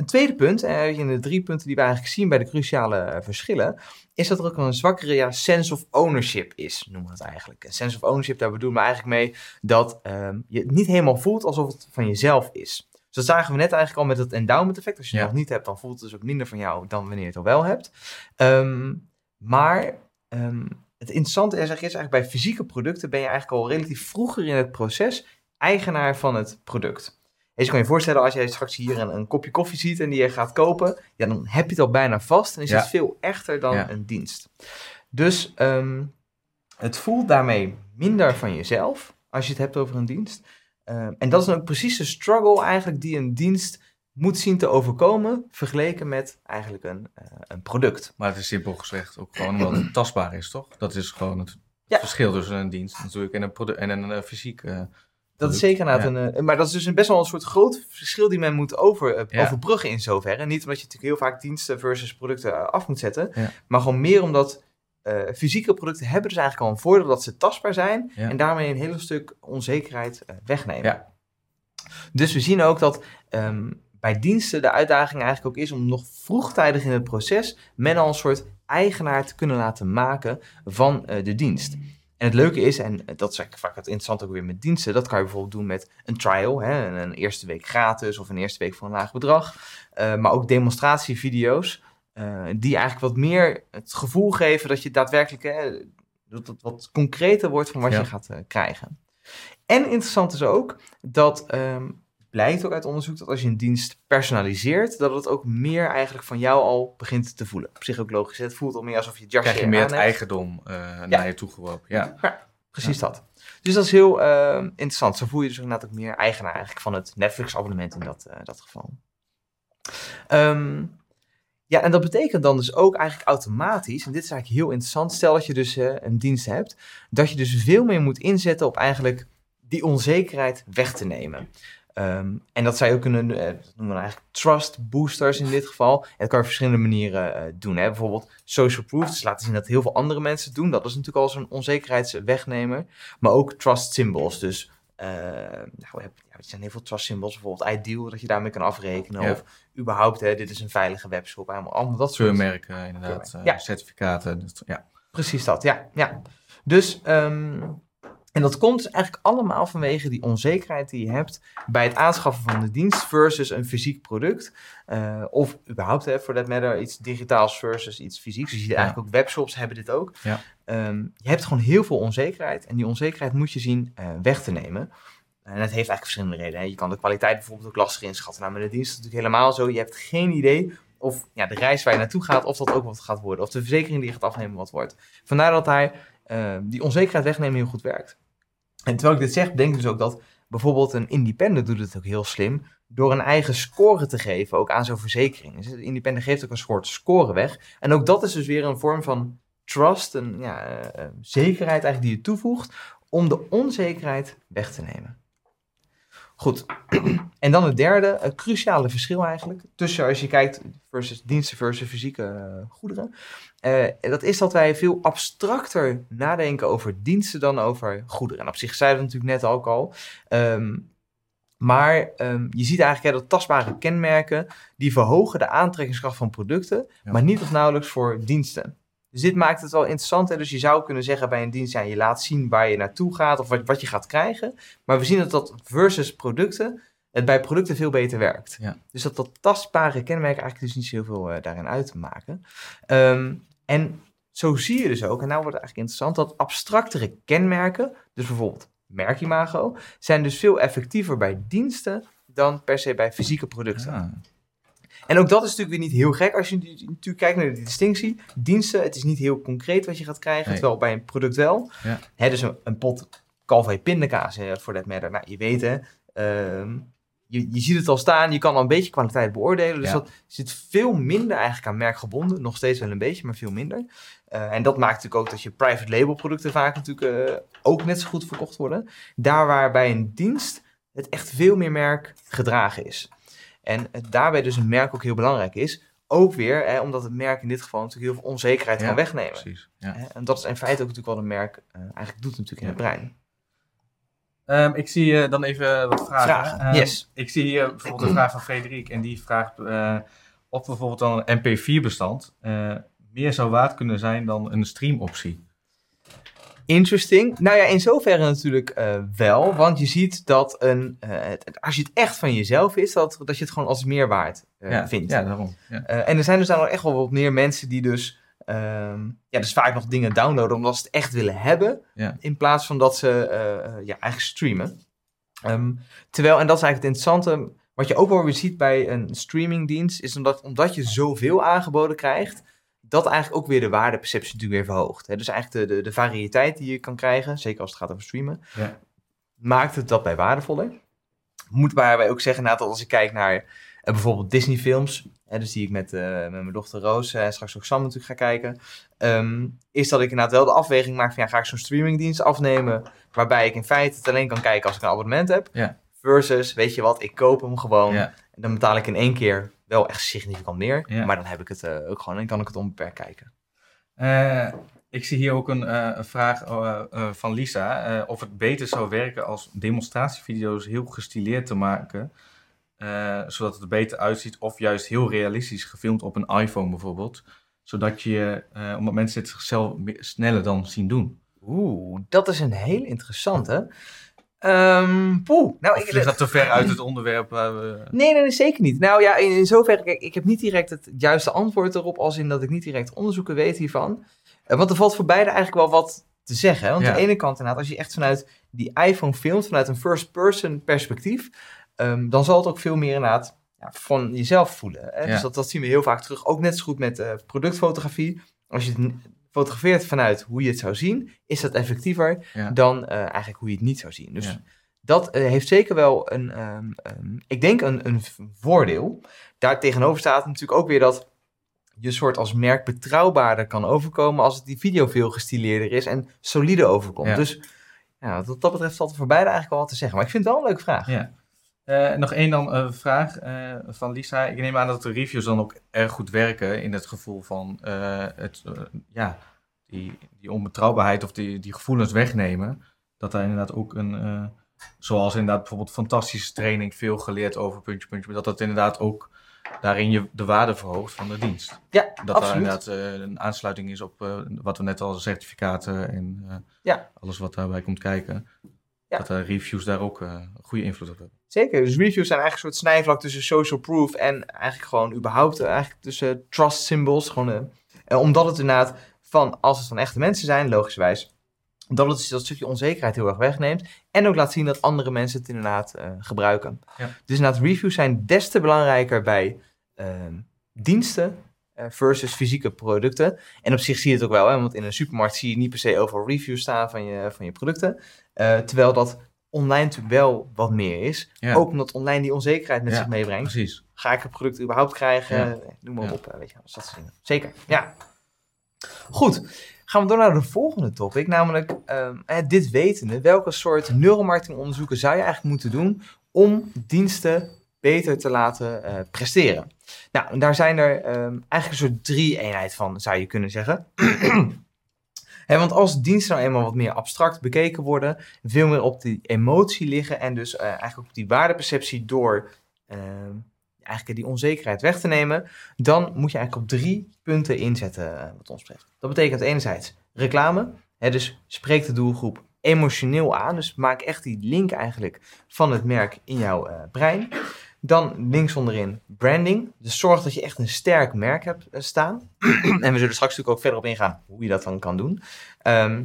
een tweede punt, eh, in de drie punten die we eigenlijk zien bij de cruciale eh, verschillen, is dat er ook een zwakkere ja, sense of ownership is, noemen we het eigenlijk. Een sense of ownership, daar bedoelen we eigenlijk mee dat ehm, je het niet helemaal voelt alsof het van jezelf is. Dus dat zagen we net eigenlijk al met het endowment effect. Als je het Ja. nog niet hebt, dan voelt het dus ook minder van jou dan wanneer je het al wel hebt. Ehm, maar ehm, het interessante is, is eigenlijk bij fysieke producten ben je eigenlijk al relatief vroeger in het proces eigenaar van het product. Je kan je voorstellen, als jij straks hier een, een kopje koffie ziet en die je gaat kopen, ja, dan heb je het al bijna vast en is Ja. het veel echter dan Ja. een dienst. Dus ehm, het voelt daarmee minder van jezelf als je het hebt over een dienst. Ehm, en dat is dan ook precies de struggle eigenlijk die een dienst moet zien te overkomen, vergeleken met eigenlijk een, eh, een product. Maar het is simpel gezegd ook gewoon omdat het tastbaar is, toch? Dat is gewoon het Ja. verschil tussen een dienst natuurlijk en een, en een eh, fysiek. eh, Dat is zeker inderdaad een... eh, maar dat is dus een best wel een soort groot verschil die men moet over, eh, Ja. overbruggen in zoverre. Niet omdat je natuurlijk heel vaak diensten versus producten eh, af moet zetten. Ja. Maar gewoon meer omdat fysieke producten hebben dus eigenlijk al een voordeel dat ze tastbaar zijn. Ja. En daarmee een hele stuk onzekerheid eh, wegnemen. Ja. Dus we zien ook dat ehm, bij diensten de uitdaging eigenlijk ook is om nog vroegtijdig in het proces men al een soort eigenaar te kunnen laten maken van de dienst. En het leuke is, en dat is vaak het interessante ook weer met diensten, dat kan je bijvoorbeeld doen met een trial, hè, een, eerste week gratis of een eerste week voor een laag bedrag. Eh, maar ook demonstratievideo's, eh, die eigenlijk wat meer het gevoel geven dat je daadwerkelijk hè, dat het wat concreter wordt van wat Ja. je gaat eh, krijgen. En interessant is ook dat ehm, blijkt ook uit onderzoek dat als je een dienst personaliseert, dat het ook meer eigenlijk van jou al begint te voelen. Op zich ook logisch. Het voelt al meer alsof je het jasje Krijg je meer het hebt. eigendom eh, naar je toe geworpen. Ja. Precies dat. Dus dat is heel eh, interessant. Zo voel je dus inderdaad ook meer eigenaar eigenlijk van het Netflix-abonnement in dat, eh, dat geval. Ehm, ja, en dat betekent dan dus ook eigenlijk automatisch, en dit is eigenlijk heel interessant, stel dat je dus eh, een dienst hebt, dat je dus veel meer moet inzetten op eigenlijk die onzekerheid weg te nemen. Ehm, en dat zou je ook kunnen, eh, dat noemen we eigenlijk trust boosters in dit geval. En dat kan je op verschillende manieren eh, doen. Hè? Bijvoorbeeld social proof, dus laten zien dat heel veel andere mensen het doen. Dat is natuurlijk al zo'n onzekerheidswegnemer. Maar ook trust symbols, dus eh, nou, er zijn heel veel trust symbols, bijvoorbeeld Ideal, dat je daarmee kan afrekenen. Ja. Of überhaupt, hè, dit is een veilige webshop. Allemaal, allemaal dat soort Keurmerken, inderdaad. Ja. Certificaten. dat- ja. Precies dat, ja. ja. Dus, ehm, en dat komt dus eigenlijk allemaal vanwege die onzekerheid die je hebt bij het aanschaffen van de dienst versus een fysiek product. Eh, of überhaupt, voor dat matter, iets digitaals versus iets fysieks. Dus je ziet Ja. eigenlijk ook webshops hebben dit ook. Ja. Ehm, je hebt gewoon heel veel onzekerheid en die onzekerheid moet je zien eh, weg te nemen. En dat heeft eigenlijk verschillende redenen. Hè. Je kan de kwaliteit bijvoorbeeld ook lastig inschatten. Nou, met de dienst is het natuurlijk helemaal zo. Je hebt geen idee of ja, de reis waar je naartoe gaat, of dat ook wat gaat worden. Of de verzekering die je gaat afnemen wat wordt. Vandaar dat hij eh, die onzekerheid wegnemen heel goed werkt. En terwijl ik dit zeg, denk ik dus ook dat bijvoorbeeld een independent doet het ook heel slim door een eigen score te geven, ook aan zo'n verzekering. Dus de independent geeft ook een soort score weg. En ook dat is dus weer een vorm van trust, een ja, eh, eh, zekerheid eigenlijk die je toevoegt om de onzekerheid weg te nemen. Goed. En dan het derde, een cruciale verschil eigenlijk, tussen als je kijkt versus diensten versus fysieke eh, goederen. Eh, dat is dat wij veel abstracter nadenken over diensten dan over goederen. En op zich zeiden we natuurlijk net ook al. Ehm, maar ehm, je ziet eigenlijk hè, dat tastbare kenmerken, die verhogen de aantrekkingskracht van producten, Ja. maar niet of nauwelijks voor diensten. Dus dit maakt het wel interessant. Hè? Dus je zou kunnen zeggen bij een dienst, ja, je laat zien waar je naartoe gaat of wat, wat je gaat krijgen. Maar we zien dat dat versus producten, het bij producten veel beter werkt. Ja. Dus dat dat tastbare kenmerken eigenlijk dus niet zo heel veel eh, daarin uit te maken. Ehm, en zo zie je dus ook, en nou wordt het eigenlijk interessant, dat abstractere kenmerken, dus bijvoorbeeld merkimago, zijn dus veel effectiever bij diensten dan per se bij fysieke producten. Ja. En ook dat is natuurlijk weer niet heel gek als je natuurlijk kijkt naar die distinctie. Diensten, het is niet heel concreet wat je gaat krijgen, Nee. terwijl bij een product wel. Ja. Hè, dus een, een pot Calvé pindakaas, voor dat matter. Nou, je weet hè, ehm, je, je ziet het al staan, je kan al een beetje kwaliteit beoordelen. Dus Ja. dat zit veel minder eigenlijk aan merkgebonden. Nog steeds wel een beetje, maar veel minder. Eh, en dat maakt natuurlijk ook dat je private label producten vaak natuurlijk eh, ook net zo goed verkocht worden. Daar waar bij een dienst het echt veel meer merk gedragen is. En het daarbij dus een merk ook heel belangrijk is. Ook weer, hè, omdat het merk in dit geval natuurlijk heel veel onzekerheid Ja, kan wegnemen. Precies. Ja. Hè, En dat is in feite ook natuurlijk wat een merk eh, eigenlijk doet natuurlijk in het brein. Ehm, ik zie eh, dan even wat vragen. Vragen, Ehm, yes. Ik zie hier bijvoorbeeld een vraag van Frederik. En die vraagt eh, of bijvoorbeeld dan een MP4-bestand eh, meer zou waard kunnen zijn dan een streamoptie. Interesting. Nou ja, in zoverre natuurlijk eh, wel. Want je ziet dat een, eh, het- als je het echt van jezelf is, dat, dat je het gewoon als meerwaard eh, ja, vindt. Ja, daarom. Ja. En er zijn dus dan nog echt wel wat meer mensen die dus, ehm, ja, dus vaak nog dingen downloaden omdat ze het echt willen hebben. Ja. In plaats van dat ze ja, eigenlijk streamen. Ehm, terwijl, en dat is eigenlijk het interessante, wat je ook wel weer ziet bij een streamingdienst, is omdat, omdat je zoveel aangeboden krijgt, dat eigenlijk ook weer de waardeperceptie natuurlijk weer verhoogt. Hè? Dus eigenlijk de, de, de variëteit die je kan krijgen, zeker als het gaat over streamen, Ja. maakt het dat bij waardevoller. Moet waarbij ook zeggen, nou, dat als ik kijk naar eh, bijvoorbeeld Disney films, hè, dus die ik met, eh, met mijn dochter Roos eh, en straks ook Sam natuurlijk ga kijken, ehm, is dat ik inderdaad wel de afweging maak van ja, ga ik zo'n streamingdienst afnemen, waarbij ik in feite het alleen kan kijken als ik een abonnement heb, Ja. versus, weet je wat, ik koop hem gewoon Ja. en dan betaal ik in één keer wel echt significant meer, Ja. maar dan heb ik het eh, ook gewoon en kan ik het onbeperkt kijken. Eh, ik zie hier ook een, eh, een vraag eh, van Lisa. of het beter zou werken als demonstratievideo's heel gestileerd te maken. zodat het er beter uitziet. Of juist heel realistisch gefilmd op een iPhone bijvoorbeeld. Zodat je, omdat mensen het zichzelf sneller dan zien doen. Oeh, dat is een heel interessante. Ehm poeh, nou, Of ik, ligt dat te ver uit het onderwerp waar we... Nee, nee, nee, zeker niet. Nou ja, in, in zoverre, kijk, ik heb niet direct het juiste antwoord erop, als in dat ik niet direct onderzoeken weet hiervan. Eh, want er valt voor beide eigenlijk wel wat te zeggen. Hè? Want Ja. aan de ene kant inderdaad, als je echt vanuit die iPhone filmt, vanuit een first-person perspectief, ehm, dan zal het ook veel meer inderdaad ja, van jezelf voelen. Hè? Ja. Dus dat, dat zien we heel vaak terug. Ook net zo goed met eh, productfotografie. Als je fotografeert vanuit hoe je het zou zien, is dat effectiever Ja. dan eh, eigenlijk hoe je het niet zou zien. Dus Ja. dat eh, heeft zeker wel een, ehm, ehm, ik denk een, een voordeel. Daar tegenover staat natuurlijk ook weer dat je soort als merk betrouwbaarder kan overkomen als het die video veel gestileerder is en solide overkomt. Ja. Dus ja, wat dat betreft valt er voor beide eigenlijk wel wat te zeggen. Maar ik vind het wel een leuke vraag. Ja. Eh, nog één dan eh, vraag eh, van Lisa. Ik neem aan dat de reviews dan ook erg goed werken in het gevoel van het, ja, die, die onbetrouwbaarheid of die, die gevoelens wegnemen. Dat daar inderdaad ook een, zoals inderdaad bijvoorbeeld fantastische training, veel geleerd over puntje, puntje, maar dat dat inderdaad ook daarin je de waarde verhoogt van de dienst. Ja, Dat daar absoluut. inderdaad eh, een aansluiting is op wat we net al certificaten en Ja. alles wat daarbij komt kijken. Ja. Dat de reviews daar ook een goede invloed op hebben. Zeker. Dus reviews zijn eigenlijk een soort snijvlak tussen social proof en eigenlijk gewoon überhaupt eh, eigenlijk tussen trust symbols. Gewoon, eh, eh, omdat het inderdaad van, als het van echte mensen zijn, logischerwijs, dat het dat stukje onzekerheid heel erg wegneemt. En ook laat zien dat andere mensen het inderdaad gebruiken. Ja. Dus inderdaad, reviews zijn des te belangrijker bij ehm, diensten versus fysieke producten. En op zich zie je het ook wel, hè, want in een supermarkt zie je niet per se overal reviews staan van je, van je producten. Terwijl dat online natuurlijk wel wat meer is. Ja. Ook omdat online die onzekerheid met Ja, zich meebrengt. Precies. Ga ik het product überhaupt krijgen? Ja. Noem maar op, eh, weet je, dus dat soort dingen. Zeker, ja. Goed, gaan we door naar de volgende topic, namelijk ehm, eh, dit wetende. Welke soort neuromarketingonderzoeken zou je eigenlijk moeten doen om diensten beter te laten eh, presteren? Nou, daar zijn er ehm, eigenlijk een soort drie-eenheid van, zou je kunnen zeggen. Want als diensten nou eenmaal wat meer abstract bekeken worden, veel meer op die emotie liggen en dus eh, eigenlijk op die waardeperceptie door ehm, eigenlijk die onzekerheid weg te nemen, dan moet je eigenlijk op drie punten inzetten eh, wat ons betreft. Dat betekent enerzijds reclame, dus spreek de doelgroep emotioneel aan, dus maak echt die link eigenlijk van het merk in jouw eh, brein. Dan links onderin branding, dus zorg dat je echt een sterk merk hebt eh, staan. en we zullen straks natuurlijk ook verder op ingaan hoe je dat dan kan doen. Ehm,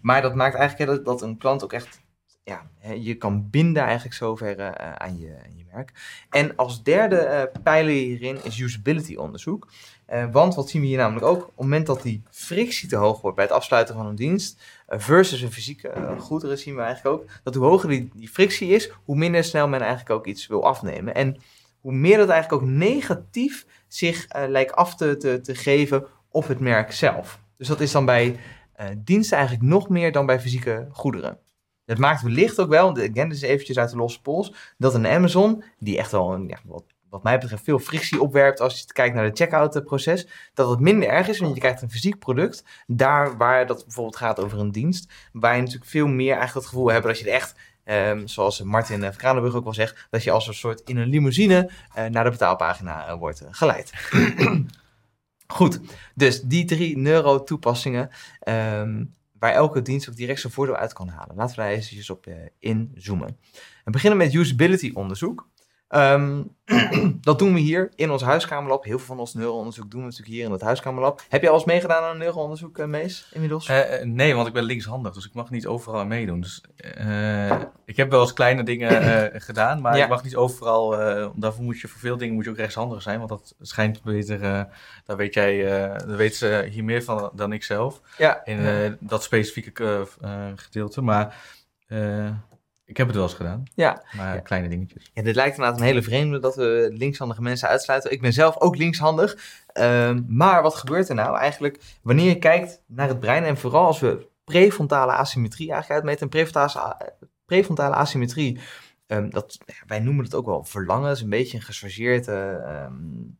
maar dat maakt eigenlijk dat, dat een klant ook echt ja, je kan binden eigenlijk zover eh, aan, je, aan je merk. En als derde eh, pijler hierin is usability onderzoek. Eh, want wat zien we hier namelijk ook? Op het moment dat die frictie te hoog wordt bij het afsluiten van een dienst eh, versus een fysieke eh, goederen zien we eigenlijk ook dat hoe hoger die, die frictie is, hoe minder snel men eigenlijk ook iets wil afnemen. En hoe meer dat eigenlijk ook negatief zich eh, lijkt af te, te, te geven op het merk zelf. Dus dat is dan bij eh, diensten eigenlijk nog meer dan bij fysieke goederen. Dat maakt wellicht ook wel, again, dit is eventjes uit de losse pols, dat een Amazon, die echt wel, een, ja, wat, wat mij betreft, veel frictie opwerpt als je kijkt naar de checkout eh, proces, dat het minder erg is, want je krijgt een fysiek product, daar waar dat bijvoorbeeld gaat over een dienst, waar je natuurlijk veel meer eigenlijk het gevoel hebt dat je echt, ehm, zoals Martin uh, Kranenburg ook wel zegt, dat je als een soort in een limousine eh, naar de betaalpagina eh, wordt eh, geleid. Goed, dus die drie neuro-toepassingen, ehm, waar elke dienst ook direct zijn voordeel uit kan halen. Laten we daar eens op inzoomen. We beginnen met usability onderzoek. Um, dat doen we hier in ons huiskamerlab. Heel veel van ons neuroonderzoek doen we natuurlijk hier in het huiskamerlab. Heb je al eens meegedaan aan een neuroonderzoek, uh, Mees, inmiddels? Uh, nee, want ik ben linkshandig, dus ik mag niet overal meedoen. Dus, uh, ik heb wel eens kleine dingen gedaan, maar ja. ik mag niet overal. daarvoor moet je voor veel dingen moet je ook rechtshandig zijn, want dat schijnt beter. daar weet jij, daar weet ze hier meer van dan ik zelf. Ja. In dat specifieke gedeelte, maar. Ik heb het wel eens gedaan. Ja. Maar ja. kleine dingetjes. Ja, dit lijkt inderdaad een hele vreemde dat we linkshandige mensen uitsluiten. Ik ben zelf ook linkshandig. Um, maar wat gebeurt er nou eigenlijk wanneer je kijkt naar het brein en vooral als we prefrontale asymmetrie eigenlijk uitmeten. En prefrontale, prefrontale asymmetrie, um, dat, wij noemen het ook wel verlangen. Dat is een beetje een gechargeerd... Uh, um,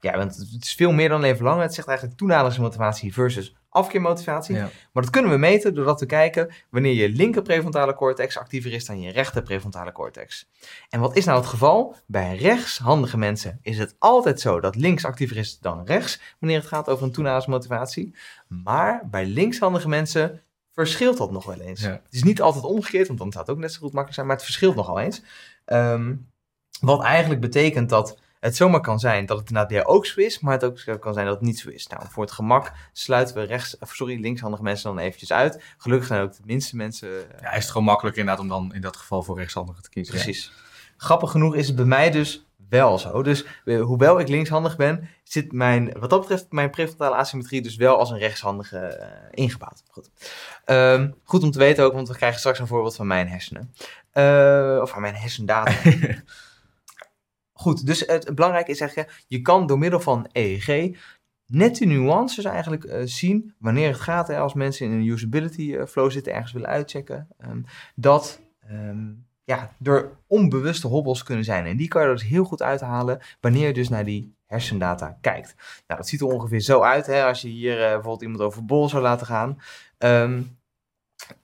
ja, want het is veel meer dan alleen verlangen. Het zegt eigenlijk toenaderingsmotivatie versus afkeermotivatie. Ja. Maar dat kunnen we meten doordat we kijken wanneer je linker prefrontale cortex actiever is dan je rechter prefrontale cortex. En wat is nou het geval? Bij rechtshandige mensen is het altijd zo dat links actiever is dan rechts wanneer het gaat over een toenaderingsmotivatie. Maar bij linkshandige mensen verschilt dat nog wel eens. Ja. Het is niet altijd omgekeerd, want dan zou het ook net zo goed makkelijk zijn, maar het verschilt nogal eens. Um, wat eigenlijk betekent dat het zomaar kan zijn dat het inderdaad bij jou ook zo is, maar het ook kan zijn dat het niet zo is. Nou, voor het gemak sluiten we rechts, sorry, linkshandige mensen dan eventjes uit. Gelukkig zijn ook de minste mensen... Ja, is het gewoon makkelijk inderdaad om dan in dat geval voor rechtshandige te kiezen. Precies. grappig genoeg is het bij mij dus wel zo. Dus eh, hoewel ik linkshandig ben, zit mijn, wat dat betreft mijn prefrontale asymmetrie dus wel als een rechtshandige eh, ingebouwd. Goed. Ehm, goed om te weten ook, want we krijgen straks een voorbeeld van mijn hersenen. Eh, of van mijn hersendata. Goed, dus het belangrijke is zeggen, je kan door middel van EEG net de nuances eigenlijk eh, zien wanneer het gaat als mensen in een usability eh, flow zitten, ergens willen uitchecken, ehm, dat ehm, ja, er onbewuste hobbels kunnen zijn. En die kan je dus heel goed uithalen wanneer je dus naar die hersendata kijkt. Nou, dat ziet er ongeveer zo uit hè, als je hier uh, bijvoorbeeld iemand over bol zou laten gaan. Ehm,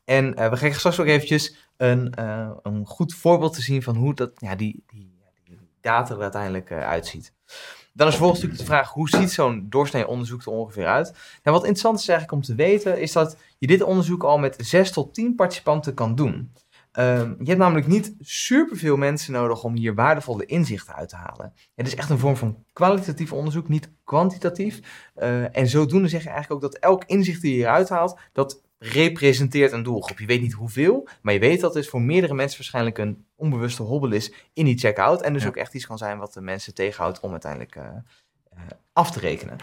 en we krijgen straks ook eventjes een, een goed voorbeeld te zien van hoe dat, ja, die, die, die data er uiteindelijk uitziet. Dan is vervolgens natuurlijk de vraag, hoe ziet zo'n doorsnee onderzoek er ongeveer uit? Nou, wat interessant is eigenlijk om te weten, is dat je dit onderzoek al met 6 tot 10 participanten kan doen. Um, je hebt namelijk niet superveel mensen nodig om hier waardevolle inzichten uit te halen. Het is echt een vorm van kwalitatief onderzoek, niet kwantitatief. Uh, en zodoende zeg je eigenlijk ook dat elk inzicht die je hieruit haalt, dat representeert een doelgroep. Je weet niet hoeveel, maar je weet dat het voor meerdere mensen waarschijnlijk een onbewuste hobbel is in die checkout. En dus ook echt iets kan zijn wat de mensen tegenhoudt om uiteindelijk uh, uh, af te rekenen.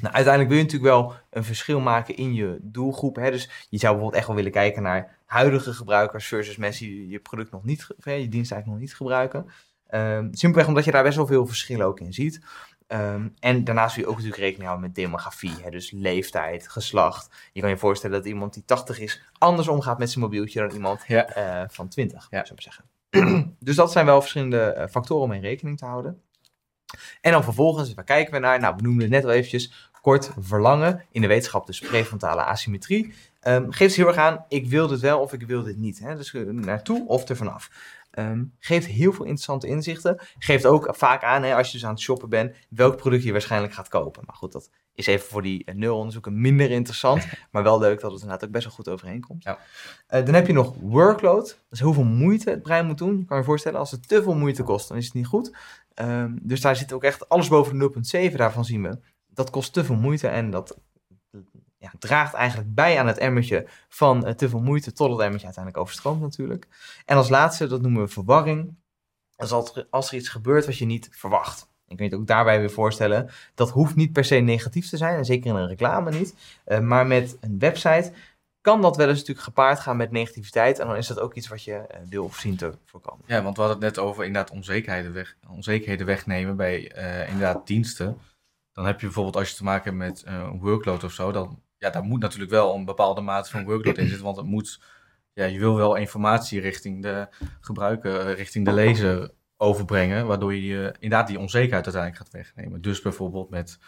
Nou, uiteindelijk wil je natuurlijk wel een verschil maken in je doelgroep. Hè? Dus je zou bijvoorbeeld echt wel willen kijken naar huidige gebruikers versus mensen die je product nog niet, je dienst eigenlijk nog niet gebruiken. Um, simpelweg omdat je daar best wel veel verschillen ook in ziet. Um, en daarnaast wil je ook natuurlijk rekening houden met demografie, hè, dus leeftijd, geslacht. Je kan je voorstellen dat iemand die 80 is anders omgaat met zijn mobieltje dan iemand ja. uh, van 20, ja. zou ik zeggen. dus dat zijn wel verschillende uh, factoren om in rekening te houden. En dan vervolgens, waar kijken we naar? Nou, we noemden het net al eventjes, kort verlangen in de wetenschap, dus prefrontale asymmetrie. Um, geeft heel erg aan, ik wil dit wel of ik wil dit niet. Hè? Dus naartoe of er vanaf. Um, geeft heel veel interessante inzichten. Geeft ook vaak aan, hè, als je dus aan het shoppen bent, welk product je waarschijnlijk gaat kopen. Maar goed, dat is even voor die uh, nulonderzoeken minder interessant. maar wel leuk dat het inderdaad ook best wel goed overeenkomt. Ja. Uh, dan heb je nog workload. Dat is hoeveel moeite het brein moet doen. Je kan je voorstellen, als het te veel moeite kost, dan is het niet goed. Um, dus daar zit ook echt alles boven de 0,7, daarvan zien we. Dat kost te veel moeite en dat ja, draagt eigenlijk bij aan het emmertje van uh, te veel moeite tot het emmertje uiteindelijk overstroomt natuurlijk. En als laatste, dat noemen we verwarring. Dat er, als er iets gebeurt wat je niet verwacht. Ik kan je het ook daarbij weer voorstellen, dat hoeft niet per se negatief te zijn, en zeker in een reclame niet. Uh, maar met een website kan dat wel eens natuurlijk gepaard gaan met negativiteit. En dan is dat ook iets wat je uh, wil of zien te voorkomen. Ja, want we hadden het net over inderdaad onzekerheden, weg, onzekerheden wegnemen bij inderdaad diensten. Dan heb je bijvoorbeeld als je te maken hebt met een workload of zo, dan ja, daar moet natuurlijk wel een bepaalde mate van workload in zitten. Want het moet, ja, je wil wel informatie richting de gebruiker, eh, richting de lezer overbrengen. Waardoor je inderdaad die onzekerheid uiteindelijk gaat wegnemen. Dus bijvoorbeeld met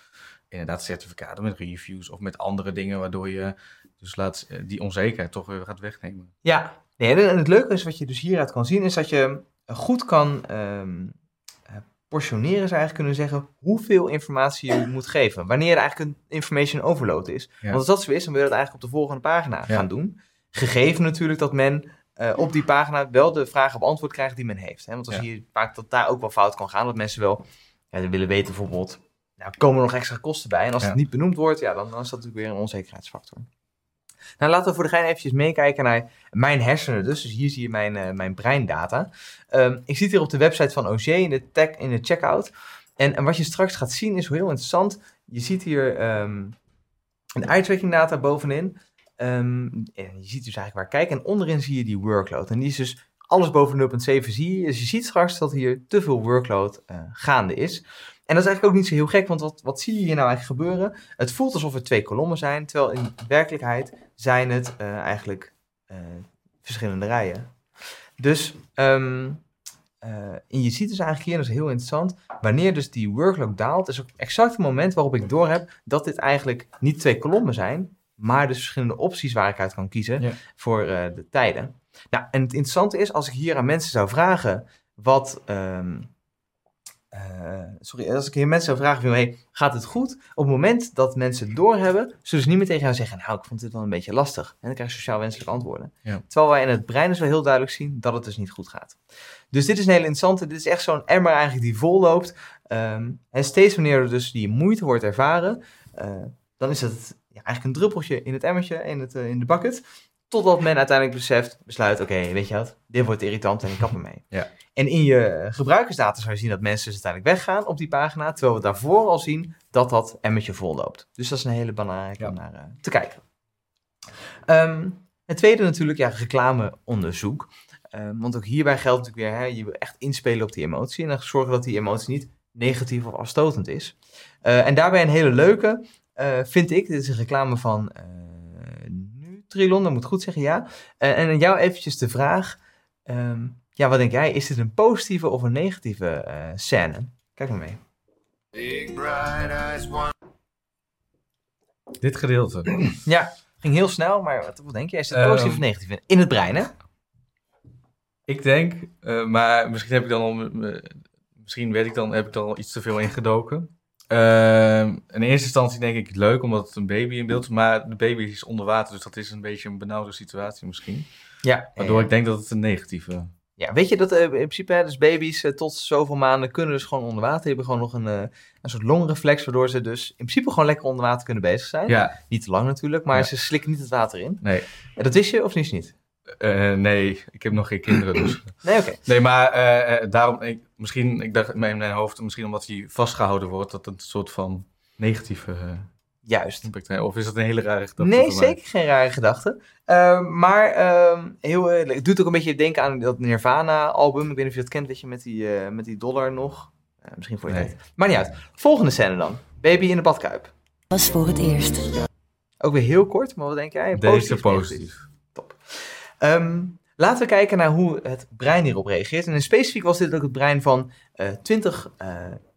inderdaad certificaten, met reviews of met andere dingen. Waardoor je dus laat eh, die onzekerheid toch weer gaat wegnemen. Ja, nee, en het leuke is wat je dus hieruit kan zien, is dat je goed kan um, portioneren zou eigenlijk kunnen zeggen hoeveel informatie je moet geven. Wanneer er eigenlijk een information overload is. Want als dat zo is, dan wil je dat eigenlijk op de volgende pagina gaan doen. Gegeven natuurlijk dat men uh, op die pagina wel de vragen beantwoord krijgt die men heeft. Hè? Want zie je vaak dat daar ook wel fout kan gaan. Dat mensen wel ja, willen weten bijvoorbeeld, nou, komen er nog extra kosten bij? En als het niet benoemd wordt, ja, dan, dan is dat natuurlijk weer een onzekerheidsfactor. Nou, laten we voor de gein eventjes meekijken naar mijn hersenen dus. Dus hier zie je mijn, uh, mijn breindata. Um, ik zit hier op de website van OG in de, tag, in de checkout. En, en wat je straks gaat zien is heel interessant. Je ziet hier um, een eye-tracking data bovenin. Um, en je ziet dus eigenlijk waar ik kijk. En onderin zie je die workload. En die is dus alles boven 0.7 zie je. Dus je ziet straks dat hier te veel workload uh, gaande is. En dat is eigenlijk ook niet zo heel gek, want wat, wat zie je hier nou eigenlijk gebeuren? Het voelt alsof er twee kolommen zijn, terwijl in werkelijkheid zijn het uh, eigenlijk uh, verschillende rijen. Dus, um, uh, en je ziet dus eigenlijk hier, dat is heel interessant, wanneer dus die workload daalt, is ook exact het moment waarop ik doorheb dat dit eigenlijk niet twee kolommen zijn, maar dus verschillende opties waar ik uit kan kiezen ja. voor de tijden. Nou, en het interessante is, als ik hier aan mensen zou vragen wat... Um, uh, sorry, als ik hier mensen zou vragen van, hey, gaat het goed? Op het moment dat mensen het doorhebben, zullen ze niet meer tegen jou zeggen, nou, ik vond dit wel een beetje lastig. En dan krijg je sociaal wenselijke antwoorden. Ja. Terwijl wij in het brein dus wel heel duidelijk zien dat het dus niet goed gaat. Dus dit is een hele interessante, dit is echt zo'n emmer eigenlijk die vol loopt. Um, en steeds wanneer er dus die moeite wordt ervaren, uh, dan is het ja, eigenlijk een druppeltje in het emmertje, in, het, uh, in de bucket. Totdat men uiteindelijk beseft, besluit, oké, weet je wat, dit wordt irritant en ik kap ermee. Ja. En in je gebruikersdata zou je zien dat mensen dus uiteindelijk weggaan op die pagina, terwijl we daarvoor al zien dat dat emmetje vol loopt. Dus dat is een hele belangrijke Ja. om naar eh, te kijken. Ehm, het tweede natuurlijk, ja, reclameonderzoek. Ehm, want ook hierbij geldt natuurlijk weer, hè, je wil echt inspelen op die emotie en dan zorgen dat die emotie niet negatief of afstotend is. Eh, en daarbij een hele leuke, eh, vind ik, dit is een reclame van Nutrilon, dat moet goed zeggen, ja. Eh, en aan jou eventjes de vraag, ehm, ja, wat denk jij, is dit een positieve of een negatieve eh, scène? Kijk maar mee. Big bright eyes, one. Dit gedeelte. Ja, ging heel snel, maar wat, wat denk jij, is het Ehm. positief of negatief? In het brein, hè? Ik denk, eh, maar misschien heb ik dan al, misschien weet ik dan, heb ik dan al iets te veel ingedoken. Ehm, in eerste instantie denk ik leuk, omdat het een baby in beeld is, maar de baby is onder water, dus dat is een beetje een benauwde situatie misschien. Ja. Waardoor ik denk dat het een negatieve... Ja, weet je dat eh, in principe, hè, dus baby's eh, tot zoveel maanden kunnen dus gewoon onder water. Die hebben gewoon nog een, eh, een soort longreflex, waardoor ze dus in principe gewoon lekker onder water kunnen bezig zijn. Ja, Niet te lang natuurlijk, maar Ja. ze slikken niet het water in. nee. En dat wist je of niet? niet? Nee, ik heb nog geen kinderen, dus... Nee, oké. Nee, maar daarom, ik, misschien, ik dacht in mijn hoofd, misschien omdat hij vastgehouden wordt, dat het een soort van negatieve eh, Juist. impact heeft. Of is dat een hele rare gedachte? Nee, mij? zeker geen rare gedachte. Ehm, maar ehm, heel, het doet ook een beetje denken aan dat Nirvana-album. Ik weet niet of je dat kent, weet je, met die, eh, met die dollar nog. Eh, misschien voor je Nee. tijd. Maar niet uit. Volgende scène dan. Baby in de badkuip. was voor het eerst. Ook weer heel kort, maar wat denk jij? Deze negatief? positief. Ehm, laten we kijken naar hoe het brein hierop reageert. En in specifiek was dit ook het brein van eh, twintig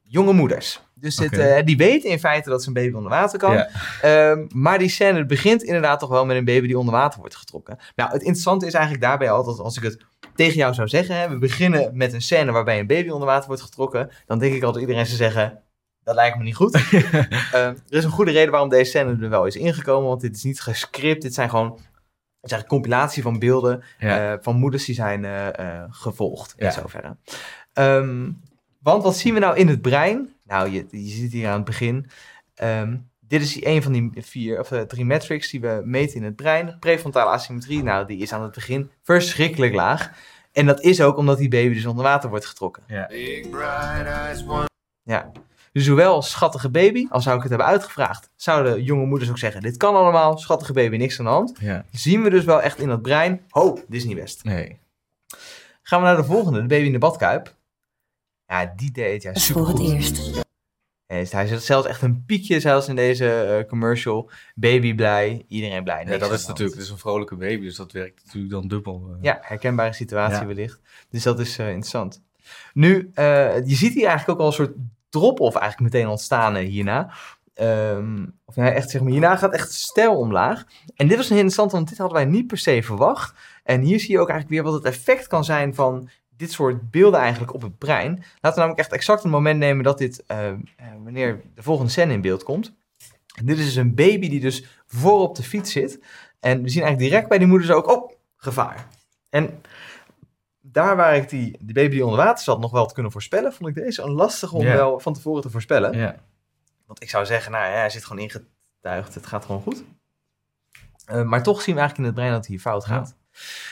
jonge moeders. Dus dit, eh, die weten in feite dat ze een baby onder water kan. Ja. Ehm, maar die scène begint inderdaad toch wel met een baby die onder water wordt getrokken. Nou, het interessante is eigenlijk daarbij altijd, als ik het tegen jou zou zeggen, hè, we beginnen met een scène waarbij een baby onder water wordt getrokken, dan denk ik altijd iedereen zou zeggen, dat lijkt me niet goed. Ehm, er is een goede reden waarom deze scène er wel is ingekomen, want dit is niet gescript, dit zijn gewoon is eigenlijk een compilatie van beelden Ja. eh, van moeders die zijn eh, eh, gevolgd in Ja. zoverre. Ehm, want wat zien we nou in het brein? Nou, je, je ziet hier aan het begin. Ehm, dit is een van die vier of drie metrics die we meten in het brein. Prefrontale asymmetrie, nou, die is aan het begin verschrikkelijk laag. En dat is ook omdat die baby dus onder water wordt getrokken. Big bright eyes, one. Ja. Dus zowel schattige baby, als zou ik het hebben uitgevraagd, zouden jonge moeders ook zeggen: Dit kan allemaal, schattige baby, niks aan de hand. ja. Zien we dus wel echt in dat brein: Ho, dit is niet best. Nee. Gaan we naar de volgende, de baby in de badkuip. Ja, die deed ja was voor het eerst. Hij hij zet zelfs echt een piekje zelfs in deze eh, commercial. Baby blij, iedereen blij. Ja, dat is natuurlijk, het is een vrolijke baby, dus dat werkt natuurlijk dan dubbel. eh. Ja, herkenbare situatie Ja. wellicht. Dus dat is eh, interessant. Nu, eh, je ziet hier eigenlijk ook al een soort drop-off eigenlijk meteen ontstaan eh, hierna. Ehm, of echt zeg maar, hierna gaat echt stijl omlaag. En dit was een interessant, want dit hadden wij niet per se verwacht. En hier zie je ook eigenlijk weer wat het effect kan zijn van dit soort beelden eigenlijk op het brein. Laten we namelijk echt exact een moment nemen dat dit, eh, eh, wanneer de volgende scène in beeld komt. En dit is dus een baby die dus voor op de fiets zit. En we zien eigenlijk direct bij die moeders ook, oh, gevaar. En daar waar ik die, die baby die onder water zat nog wel te kunnen voorspellen, vond ik deze een lastige om wel van tevoren te voorspellen. Want ik zou zeggen, nou ja, hij zit gewoon ingetuigd, het gaat gewoon goed. Eh, maar toch zien we eigenlijk in het brein dat het hier fout gaat.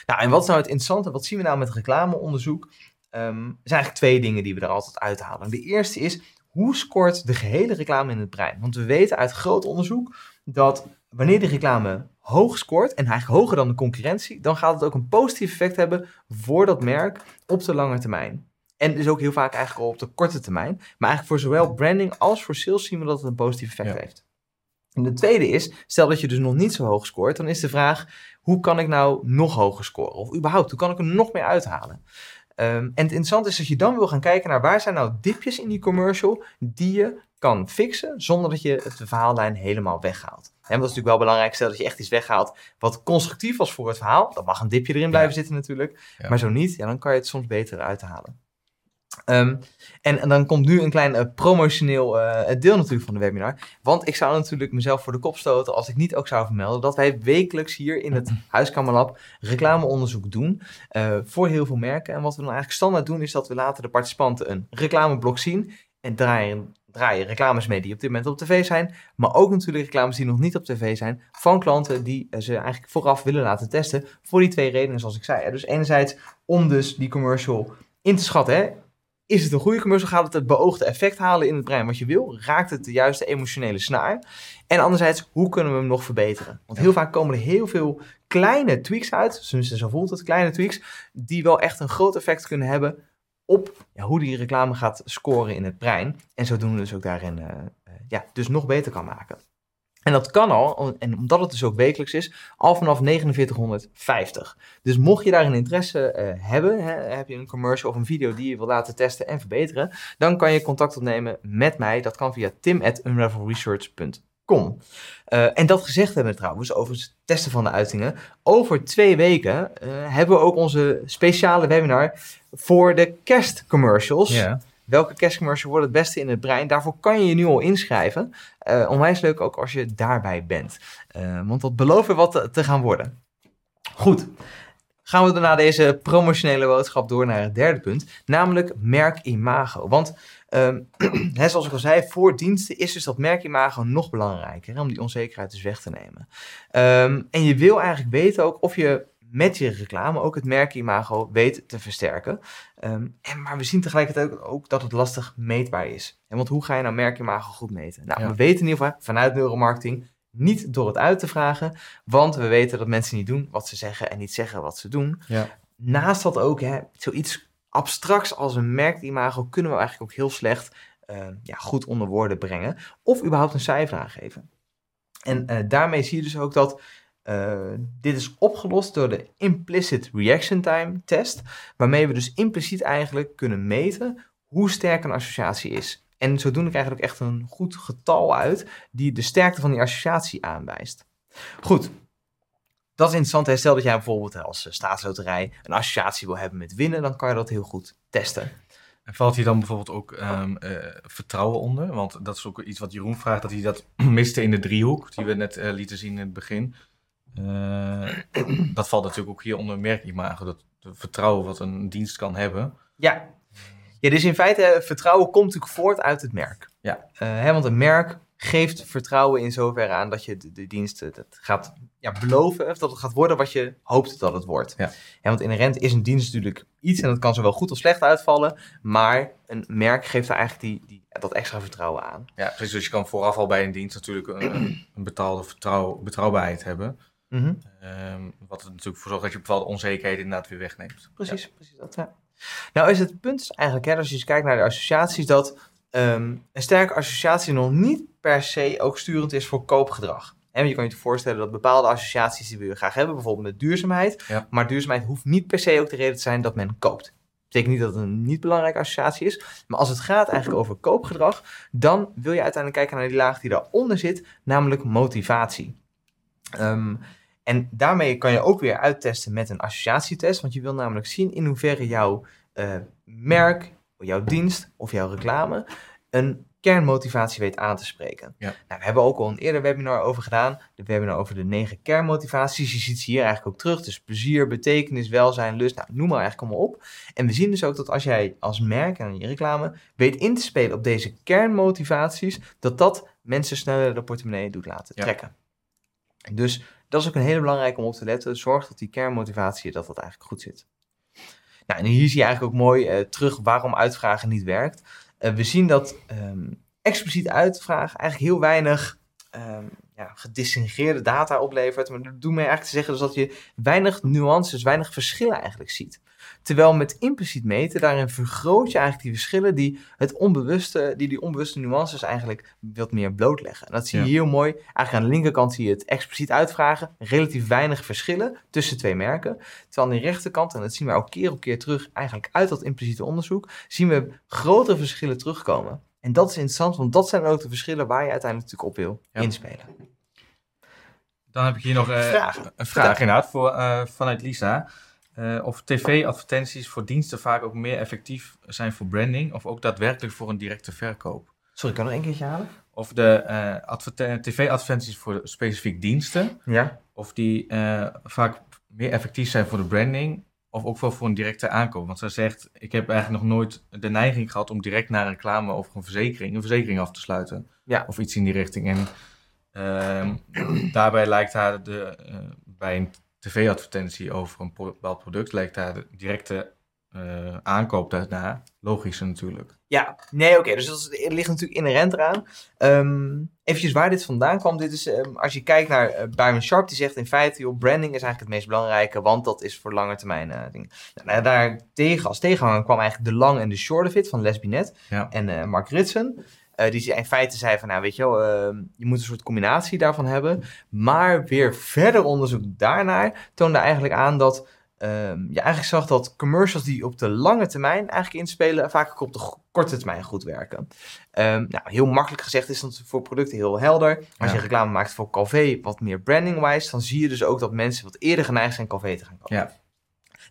Nou, en wat is nou het interessante? Wat zien we nou met reclameonderzoek? Ehm, er zijn eigenlijk twee dingen die we er altijd uithalen. De eerste is, hoe scoort de gehele reclame in het brein? Want we weten uit groot onderzoek dat wanneer die reclame hoog scoort, en eigenlijk hoger dan de concurrentie, dan gaat het ook een positief effect hebben voor dat merk op de lange termijn. En dus ook heel vaak eigenlijk al op de korte termijn. Maar eigenlijk voor zowel branding als voor sales zien we dat het een positief effect Ja. heeft. En de tweede is, stel dat je dus nog niet zo hoog scoort, dan is de vraag, hoe kan ik nou nog hoger scoren? Of überhaupt, hoe kan ik er nog meer uithalen? Ehm, en het interessante is dat je dan wil gaan kijken naar waar zijn nou dipjes in die commercial die je kan fixen zonder dat je het verhaallijn helemaal weghaalt. En dat is natuurlijk wel belangrijk, stel dat je echt iets weghaalt wat constructief was voor het verhaal, dan mag een dipje erin blijven zitten natuurlijk, Ja. maar zo niet, ja, dan kan je het soms beter uithalen. Ehm, en, en dan komt nu een klein eh, promotioneel eh, deel natuurlijk van de webinar. Want ik zou natuurlijk mezelf voor de kop stoten als ik niet ook zou vermelden dat wij wekelijks hier in het Huiskamerlab reclameonderzoek doen eh, voor heel veel merken. En wat we dan eigenlijk standaard doen is dat we laten de participanten een reclameblok zien en draaien draaien reclames mee die op dit moment op tv zijn. Maar ook natuurlijk reclames die nog niet op tv zijn. Van klanten die eh, ze eigenlijk vooraf willen laten testen. Voor die twee redenen zoals ik zei. Dus enerzijds om dus die commercial in te schatten. Is het een goede commercial? Gaat het het beoogde effect halen in het brein wat je wil? Raakt het de juiste emotionele snaar? En anderzijds, hoe kunnen we hem nog verbeteren? Want heel vaak komen er heel veel kleine tweaks uit. Tenminste, zo voelt het, kleine tweaks. Die wel echt een groot effect kunnen hebben op ja, hoe die reclame gaat scoren in het brein. En zodoende dus ook daarin eh, eh, ja, dus nog beter kan maken. En dat kan al, en omdat het dus ook wekelijks is, al vanaf 4950. Dus mocht je daar een interesse eh, hebben, hè, heb je een commercial of een video die je wil laten testen en verbeteren, dan kan je contact opnemen met mij. Dat kan via tim.unravelresearch.com. Eh, en dat gezegd hebben we trouwens over het testen van de uitingen. Over twee weken eh, hebben we ook onze speciale webinar voor de kerstcommercials. Welke kerstcommercial wordt het beste in het brein? Daarvoor kan je je nu al inschrijven. Eh, onwijs leuk ook als je daarbij bent. Want dat beloven wat te, te gaan worden. Goed. Gaan we daarna deze promotionele boodschap door naar het derde punt. Namelijk merkimago. Want hè, zoals ik al zei, voor diensten is dus dat merkimago nog belangrijker. Hè, om die onzekerheid dus weg te nemen. Ehm, en je wil eigenlijk weten ook of je met je reclame ook het merkimago weet te versterken. Ehm, en, maar we zien tegelijkertijd ook, ook dat het lastig meetbaar is. En want hoe ga je nou merkimago goed meten? Nou, Ja. we weten in ieder geval vanuit neuromarketing niet door het uit te vragen, want we weten dat mensen niet doen wat ze zeggen en niet zeggen wat ze doen. Ja. Naast dat ook, hè, zoiets abstracts als een merkimago kunnen we eigenlijk ook heel slecht eh, ja, goed onder woorden brengen. Of überhaupt een cijfer aangeven. En eh, daarmee zie je dus ook dat eh, dit is opgelost door de Implicit Reaction Time test, waarmee we dus impliciet eigenlijk kunnen meten hoe sterk een associatie is. En zodoende krijg je ook echt een goed getal uit die de sterkte van die associatie aanwijst. Goed, dat is interessant. hè. Stel dat jij bijvoorbeeld als eh, staatsloterij een associatie wil hebben met winnen, dan kan je dat heel goed testen. En valt hier dan bijvoorbeeld ook ehm, eh, vertrouwen onder? Want dat is ook iets wat Jeroen vraagt, dat hij dat miste in de driehoek, die we net eh, lieten zien in het begin. Eh, dat valt natuurlijk ook hier onder merkimago, dat vertrouwen wat een dienst kan hebben. Ja. ja, dus in feite, eh, vertrouwen komt natuurlijk voort uit het merk. Ja. Eh, hè, want een merk geeft vertrouwen in zoverre aan dat je de, de diensten dat gaat ja, beloven, of dat het gaat worden wat je hoopt dat het wordt. Ja. Hè, want inherent is een dienst natuurlijk iets en dat kan zowel goed of slecht uitvallen, maar een merk geeft daar eigenlijk die, die, dat extra vertrouwen aan. Ja, precies. Dus je kan vooraf al bij een dienst natuurlijk een, een betaalde vertrouw, betrouwbaarheid hebben. Mhm. Ehm, wat er natuurlijk voor zorgt dat je bepaalde onzekerheden inderdaad weer wegneemt. Precies, precies dat. Ja. Nou is het punt is eigenlijk, hè, als je eens kijkt naar de associaties, dat ehm, een sterke associatie nog niet per se ook sturend is voor koopgedrag. En je kan je te voorstellen dat bepaalde associaties die we graag hebben, bijvoorbeeld met duurzaamheid, Ja. maar duurzaamheid hoeft niet per se ook de reden te zijn dat men koopt. Dat betekent niet dat het een niet belangrijke associatie is, maar als het gaat eigenlijk over koopgedrag, dan wil je uiteindelijk kijken naar die laag die daaronder zit, namelijk motivatie. Ehm, en daarmee kan je ook weer uittesten met een associatietest. Want je wil namelijk zien in hoeverre jouw eh, merk, jouw dienst of jouw reclame een kernmotivatie weet aan te spreken. Ja. Nou, we hebben ook al een eerder webinar over gedaan. De webinar over de negen kernmotivaties. Je ziet ze hier eigenlijk ook terug. Dus plezier, betekenis, welzijn, lust. Nou, noem maar eigenlijk allemaal op. En we zien dus ook dat als jij als merk en je reclame weet in te spelen op deze kernmotivaties, dat dat mensen sneller de portemonnee doet laten Ja. trekken. Dus dat is ook een hele belangrijke om op te letten. Zorg dat die kernmotivatie, dat dat eigenlijk goed zit. Nou, en hier zie je eigenlijk ook mooi eh, terug waarom uitvragen niet werkt. Eh, we zien dat ehm, expliciet uitvragen eigenlijk heel weinig ehm, ja, data oplevert. Maar dat doet mij eigenlijk te zeggen dat je weinig nuances, weinig verschillen eigenlijk ziet. Terwijl met impliciet meten, daarin vergroot je eigenlijk die verschillen die het onbewuste, die die onbewuste nuances eigenlijk wat meer blootleggen. En dat zie je Ja. heel mooi. Eigenlijk aan de linkerkant zie je het expliciet uitvragen. Relatief weinig verschillen tussen twee merken. Terwijl aan de rechterkant, en dat zien we ook keer op keer terug, eigenlijk uit dat impliciete onderzoek, zien we grotere verschillen terugkomen. En dat is interessant, want dat zijn ook de verschillen waar je uiteindelijk natuurlijk op wil Ja. inspelen. Dan heb ik hier nog Vragen. een vraag inderdaad voor, eh, vanuit Lisa. Eh, of tv-advertenties voor diensten vaak ook meer effectief zijn voor branding of ook daadwerkelijk voor een directe verkoop. Sorry, kan ik nog een keertje halen? Of de eh, adverte- tv-advertenties voor specifiek diensten, Ja. of die eh, vaak meer effectief zijn voor de branding of ook wel voor een directe aankoop. Want zij zegt, ik heb eigenlijk nog nooit de neiging gehad om direct naar een reclame over een verzekering, een verzekering af te sluiten. Ja. Of iets in die richting. En ehm, daarbij lijkt haar de, bij een tv-advertentie over een bepaald product, lijkt haar de directe eh, aankoop daarna logischer natuurlijk. Ja, nee, oké. dus dat is- ligt natuurlijk inherent eraan. Ehm eventjes waar dit vandaan kwam. Dit is, ehm, als je kijkt naar eh, Byron Sharp, die zegt in feite, joh, branding is eigenlijk het meest belangrijke, want dat is voor lange termijn dingen. Nou, daar tegen, als tegenhanger kwam eigenlijk de long en de short of it van Les Binet Ja. en Mark Ritson. Eh, die in feite zei van, nou weet je wel, ehm, je moet een soort combinatie daarvan hebben. Maar weer verder onderzoek daarnaar toonde eigenlijk aan dat ehm, je eigenlijk zag dat commercials die op de lange termijn eigenlijk inspelen, vaak ook op de korte termijn goed werken. Ehm, nou, heel makkelijk gezegd is dat voor producten heel helder. Als Ja. je reclame maakt voor Calvé, wat meer branding-wise, dan zie je dus ook dat mensen wat eerder geneigd zijn Calvé te gaan kopen. Ja.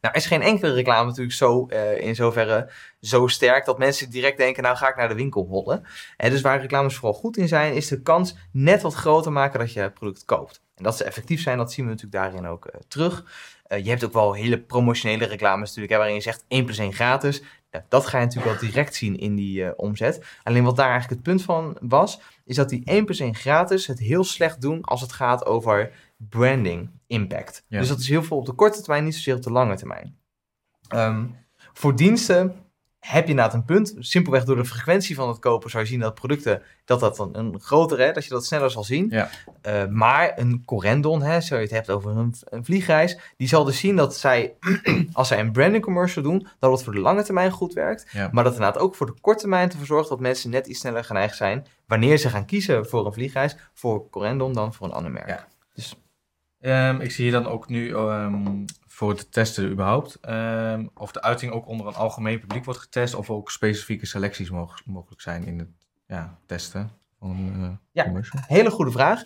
Nou, is geen enkele reclame natuurlijk zo eh, in zoverre zo sterk dat mensen direct denken, nou ga ik naar de winkel hollen. En dus waar reclames vooral goed in zijn, is de kans net wat groter maken dat je het product koopt. En dat ze effectief zijn, dat zien we natuurlijk daarin ook eh, terug. Eh, je hebt ook wel hele promotionele reclames natuurlijk, hè, waarin je zegt 1 plus 1 gratis. Dat ga je natuurlijk wel direct zien in die eh, omzet. Alleen wat daar eigenlijk het punt van was, is dat die 1 plus 1 gratis het heel slecht doen als het gaat over branding impact. Ja. Dus dat is heel veel op de korte termijn, niet zozeer op de lange termijn. Ehm, voor diensten heb je inderdaad een punt. Simpelweg door de frequentie van het kopen zou je zien dat producten, dat dat dan een grotere, hè, dat je dat sneller zal zien. Ja. Eh, maar een Corendon, hè, zo je het hebt over een, een vliegreis, die zal dus zien dat zij, als zij een branding commercial doen, dat het voor de lange termijn goed werkt. Ja. Maar dat inderdaad ook voor de korte termijn ervoor zorgt dat mensen net iets sneller geneigd zijn, wanneer ze gaan kiezen voor een vliegreis, voor Corendon dan voor een ander merk. Ja. Dus Ehm, ik zie hier dan ook nu ehm, voor het testen überhaupt ehm, of de uiting ook onder een algemeen publiek wordt getest of ook specifieke selecties mog- mogelijk zijn in het ja, testen van eh, Ja. commercial. Hele goede vraag.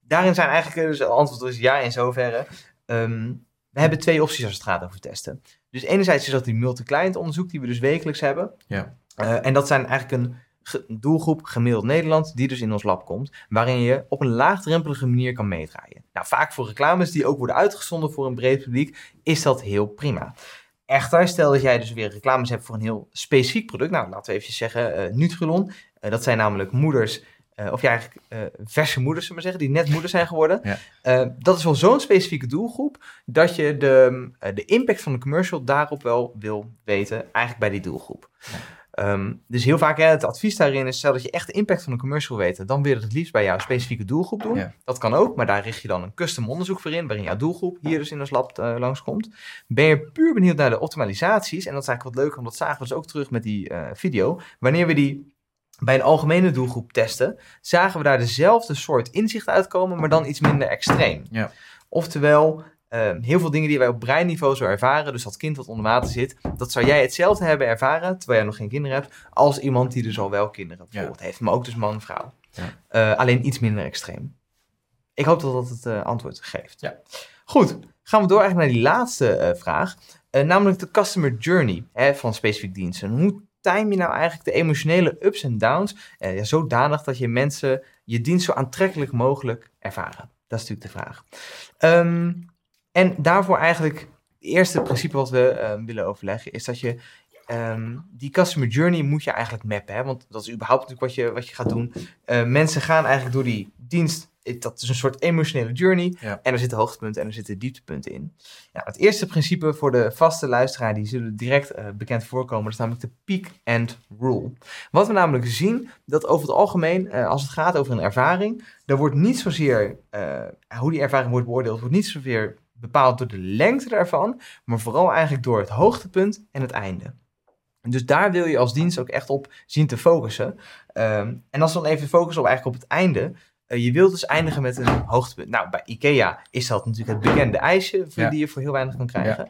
Daarin zijn eigenlijk, dus het antwoord is ja in zoverre. We hebben twee opties als het gaat over testen. Dus enerzijds is dat die multi-client onderzoek die we dus wekelijks hebben. Ja. Eh, en dat zijn eigenlijk een doelgroep gemiddeld Nederland die dus in ons lab komt, waarin je op een laagdrempelige manier kan meedraaien. Nou, vaak voor reclames die ook worden uitgezonden voor een breed publiek, is dat heel prima. Echter, stel dat jij dus weer reclames hebt voor een heel specifiek product. Nou, laten we even zeggen eh Nutrilon. Eh, dat zijn namelijk moeders, eh, of ja, eigenlijk verse moeders, zullen we maar zeggen, die net moeder zijn geworden. Ja. Dat is wel zo'n specifieke doelgroep, dat je de, de impact van de commercial daarop wel wil weten, eigenlijk bij die doelgroep. Ehm, dus heel vaak, hè, het advies daarin is, stel dat je echt de impact van een commercial wil weten, dan wil je het het liefst bij jouw specifieke doelgroep doen. Ja. Dat kan ook, maar daar richt je dan een custom onderzoek voor in, waarin jouw doelgroep hier dus in ons lab eh, langskomt. Ben je puur benieuwd naar de optimalisaties, en dat is eigenlijk wat leuk, want dat zagen we dus ook terug met die eh, video. Wanneer we die bij een algemene doelgroep testen, zagen we daar dezelfde soort inzicht uitkomen, maar dan iets minder extreem. Ja. Oftewel, eh, heel veel dingen die wij op breinniveau zo ervaren, dus dat kind dat onder water zit, dat zou jij hetzelfde hebben ervaren, terwijl jij nog geen kinderen hebt, als iemand die dus al wel kinderen bijvoorbeeld heeft, maar ook dus man en vrouw. Ja. Eh, alleen iets minder extreem. Ik hoop dat dat het eh, antwoord geeft. Ja. Goed, gaan we door eigenlijk naar die laatste eh, vraag. Namelijk de customer journey hè, van specifiek diensten. Hoe time je nou eigenlijk de emotionele ups en downs ja, zodanig dat je mensen je dienst zo aantrekkelijk mogelijk ervaren? Dat is natuurlijk de vraag. Ehm, en daarvoor eigenlijk het eerste principe wat we eh, willen overleggen is dat je ehm, die customer journey moet je eigenlijk mappen. Hè? Want dat is überhaupt natuurlijk wat je, wat je gaat doen. Eh, mensen gaan eigenlijk door die dienst. Dat is een soort emotionele journey. Ja. En er zitten hoogtepunten en er zitten dieptepunten in. Nou, het eerste principe voor de vaste luisteraar, die zullen direct eh, bekend voorkomen, dat is namelijk de peak and rule. Wat we namelijk zien, dat over het algemeen, eh, als het gaat over een ervaring, dan wordt niet zozeer, hoe die ervaring wordt beoordeeld, wordt niet zozeer bepaald door de lengte daarvan, maar vooral eigenlijk door het hoogtepunt en het einde. Dus daar wil je als dienst ook echt op zien te focussen. Ehm, en als we dan even focussen op eigenlijk op het einde, eh, je wilt dus eindigen met een hoogtepunt. Nou, bij IKEA is dat natuurlijk het bekende ijsje voor- Ja. die je voor heel weinig kan krijgen.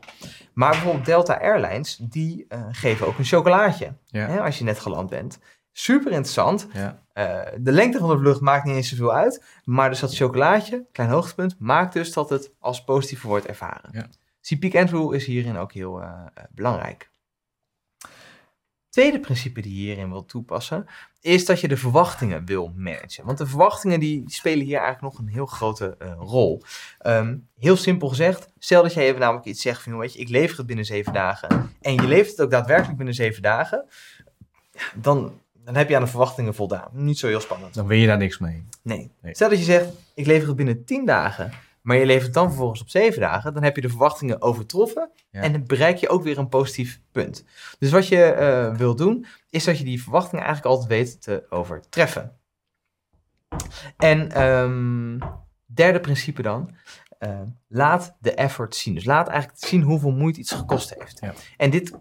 Maar bijvoorbeeld Delta Airlines, die eh, geven ook een chocolaatje Ja. hè, als je net geland bent. Super interessant. Ja. Eh, de lengte van de vlucht maakt niet eens zoveel uit. Maar dus dat chocolaatje, klein hoogtepunt, maakt dus dat het als positief wordt ervaren. Ja. Dus die peak and rule is hierin ook heel eh, belangrijk. tweede principe die je hierin wil toepassen, is dat je de verwachtingen wil managen. Want de verwachtingen die spelen hier eigenlijk nog een heel grote rol. Ehm, heel simpel gezegd, stel dat jij even namelijk iets zegt van, weet je, ik lever het binnen zeven dagen. En je levert het ook daadwerkelijk binnen zeven dagen. Dan, dan heb je aan de verwachtingen voldaan. Niet zo heel spannend. Dan win je daar niks mee. Nee. Nee. Stel dat je zegt, ik lever het binnen 10 dagen, maar je levert het dan vervolgens op 7 dagen, dan heb je de verwachtingen overtroffen Ja. en dan bereik je ook weer een positief punt. Dus wat je eh wil doen, is dat je die verwachtingen eigenlijk altijd weet te overtreffen. En ehm, derde principe dan, eh, laat de effort zien. Dus laat eigenlijk zien hoeveel moeite iets gekost heeft. Ja. En dit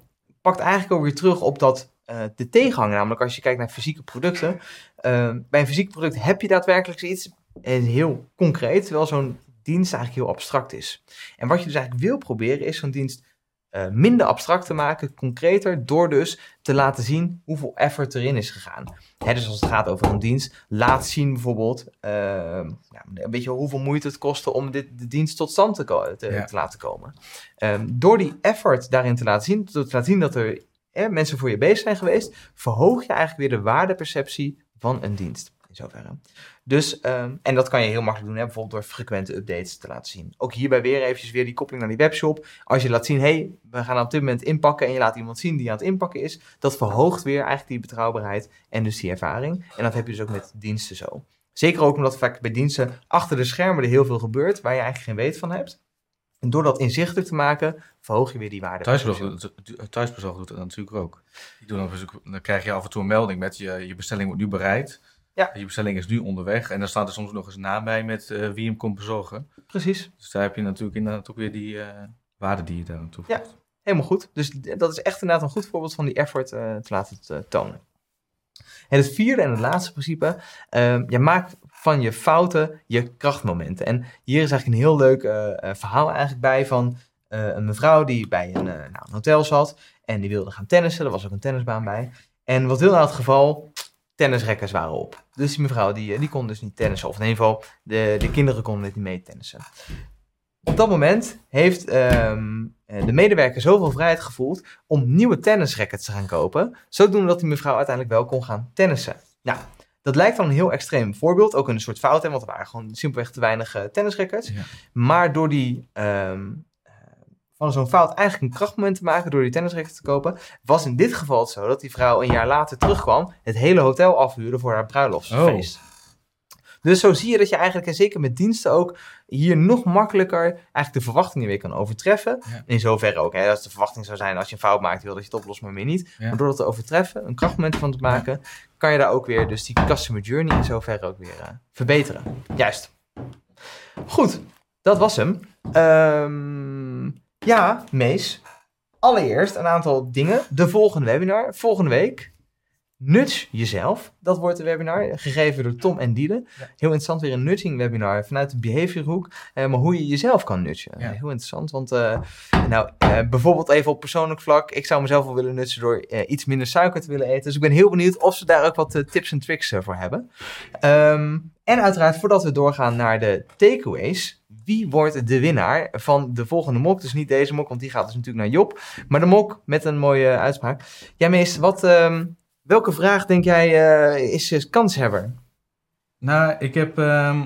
pakt eigenlijk ook weer terug op dat eh, de tegenhanger, namelijk als je kijkt naar fysieke producten. eh, bij een fysiek product heb je daadwerkelijk iets heel concreet, terwijl zo'n dienst eigenlijk heel abstract is. En wat je dus eigenlijk wil proberen is zo'n dienst eh, minder abstract te maken, concreter, door dus te laten zien hoeveel effort erin is gegaan. Hè, dus als het gaat over een dienst, laat zien bijvoorbeeld ja, een beetje hoeveel moeite het kostte om dit, de dienst tot stand te, te, Ja. te laten komen. Ehm, door die effort daarin te laten zien, te laten zien dat er mensen voor je bezig zijn geweest, verhoog je eigenlijk weer de waardeperceptie van een dienst. In zoverre. Dus, ehm, en dat kan je heel makkelijk doen, hè, bijvoorbeeld door frequente updates te laten zien. Ook hierbij weer eventjes weer die koppeling naar die webshop. Als je laat zien, hey, we gaan op dit moment inpakken en je laat iemand zien die aan het inpakken is, dat verhoogt weer eigenlijk die betrouwbaarheid en dus die ervaring. En dat heb je dus ook met diensten zo. Zeker ook omdat vaak bij diensten achter de schermen er heel veel gebeurt waar je eigenlijk geen weet van hebt. En door dat inzichtelijk te maken, verhoog je weer die waarde. Thuisbezorgd, thuisbezorgd doet dat natuurlijk ook. Die doen dan, dan krijg je af en toe een melding met je, je bestelling wordt nu bereid. Ja. Je bestelling is nu onderweg. En dan staat er soms nog eens na bij met eh, wie hem komt bezorgen. Precies. Dus daar heb je natuurlijk inderdaad ook weer die eh, waarde die je daar aan toevoegt. Helemaal goed. Dus dat is echt inderdaad een goed voorbeeld van die effort eh, te laten tonen. En het vierde en het laatste principe, ehm je maakt van je fouten je krachtmomenten. En hier is eigenlijk een heel leuk eh, eh, verhaal eigenlijk bij van eh, een mevrouw die bij een, nou, een hotel zat en die wilde gaan tennissen. Er was ook een tennisbaan bij. En wat wil nou het geval? Tennisrekkers waren op. Dus die mevrouw die, die kon dus niet tennissen. Of in ieder geval, de, de kinderen konden niet mee tennissen. Op dat moment heeft ehm, eh, de medewerker zoveel vrijheid gevoeld om nieuwe tennisrackets te gaan kopen. Zodoende dat die mevrouw uiteindelijk wel kon gaan tennissen. Nou, dat lijkt dan een heel extreem voorbeeld. Ook een soort fout, hè, want er waren gewoon simpelweg te weinig eh, tennisrackets. Ja. Maar door die, ehm, eh, van zo'n fout eigenlijk een krachtmoment te maken door die tennisracket te kopen, was in dit geval het zo dat die vrouw een jaar later terugkwam, het hele hotel afhuurde voor haar bruiloftsfeest. Dus zo zie je dat je eigenlijk, en zeker met diensten ook, hier nog makkelijker eigenlijk de verwachtingen weer kan overtreffen. Ja. In zoverre ook, hè, als de verwachting zou zijn als je een fout maakt, wil dat je het oplost, maar meer niet. Ja. Maar door dat te overtreffen, een krachtmoment van te maken, kan je daar ook weer dus die customer journey in zoverre ook weer eh, verbeteren. Juist. Goed, dat was hem. Ehm, ja, Mees. Allereerst een aantal dingen. De volgende webinar, volgende week. Nudge jezelf. Dat wordt een webinar, gegeven door Tom en Diele. Ja. Heel interessant, weer een nudging webinar vanuit de behaviorhoek. Eh, maar hoe je jezelf kan nudgen. Ja. Heel interessant, want eh, nou, eh, bijvoorbeeld even op persoonlijk vlak. Ik zou mezelf wel willen nudgen door eh, iets minder suiker te willen eten. Dus ik ben heel benieuwd of ze daar ook wat tips en tricks voor hebben. Ehm, en uiteraard, voordat we doorgaan naar de takeaways. Wie wordt de winnaar van de volgende mok? Dus niet deze mok, want die gaat dus natuurlijk naar Job. Maar de mok met een mooie uitspraak. Ja, Mees, wat, ehm, welke vraag denk jij eh, is uh, kanshebber? Nou, ik heb ehm,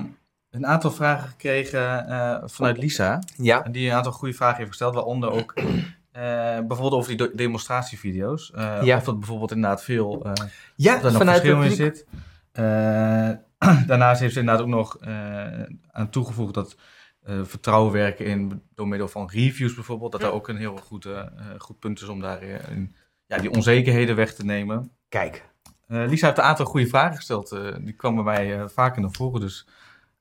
een aantal vragen gekregen eh, vanuit Lisa. Ja. En die een aantal goede vragen heeft gesteld, waaronder ook eh, bijvoorbeeld over die demonstratievideo's. Eh, Ja. Of dat bijvoorbeeld inderdaad veel eh Ja, vanuit verschil in zit. Eh, daarnaast heeft ze inderdaad ook nog eh, aan toegevoegd dat eh, vertrouwen werken in, door middel van reviews bijvoorbeeld, dat daar ook een heel goed, eh, eh, goed punt is om daar eh, in- ja, die onzekerheden weg te nemen. Kijk, Eh, Lisa heeft een aantal goede vragen gesteld. eh, die kwamen bij eh, vaker naar voren, dus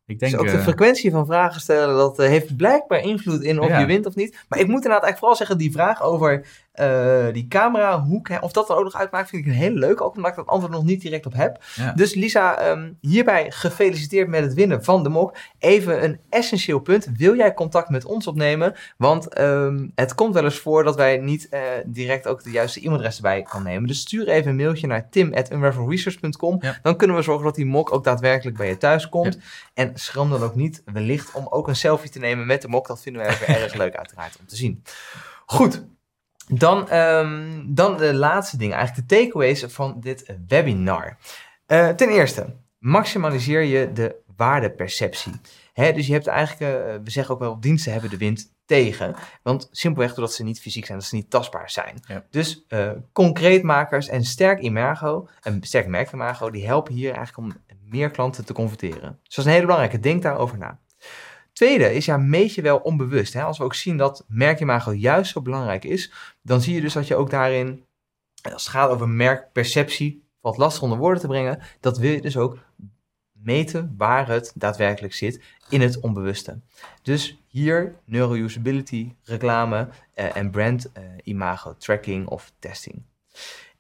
ik denk... dus ook de frequentie van vragen stellen, dat heeft blijkbaar invloed in of Ja. je wint of niet. Maar ik moet inderdaad eigenlijk vooral zeggen, die vraag over eh, die camerahoek, hè, of dat er ook nog uitmaakt, vind ik een hele leuke, ook omdat ik dat antwoord nog niet direct op heb. ja. Dus Lisa, ehm, hierbij gefeliciteerd met het winnen van de mok. Even een essentieel punt. Wil jij contact met ons opnemen? Want ehm, het komt wel eens voor dat wij niet eh, direct ook de juiste e-mailadres erbij kan nemen. Dus stuur even een mailtje naar tim.unravelresearch.com. Ja. Dan kunnen we zorgen dat die mok ook daadwerkelijk bij je thuis komt. En schram dan ook niet wellicht om ook een selfie te nemen met de mok. Dat vinden wij ook weer erg leuk uiteraard om te zien. Goed. Dan, ehm, dan de laatste ding, eigenlijk de takeaways van dit webinar. Eh, ten eerste, maximaliseer je de waardeperceptie. Hè, dus je hebt eigenlijk, eh, we zeggen ook wel, diensten hebben de wind tegen. Want simpelweg doordat ze niet fysiek zijn, dat ze niet tastbaar zijn. Ja. Dus eh concreetmakers en sterk imago, een sterk merkimago, die helpen hier eigenlijk om meer klanten te converteren. Dus dat is een hele belangrijke, denk daarover na. Tweede is, ja, meet je wel onbewust. Hè? Als we ook zien dat merkimago juist zo belangrijk is, dan zie je dus dat je ook daarin, als het gaat over merkperceptie, wat lastig onder woorden te brengen, dat wil je dus ook meten waar het daadwerkelijk zit in het onbewuste. Dus hier neurousability, reclame eh, en brand eh, imago tracking of testing.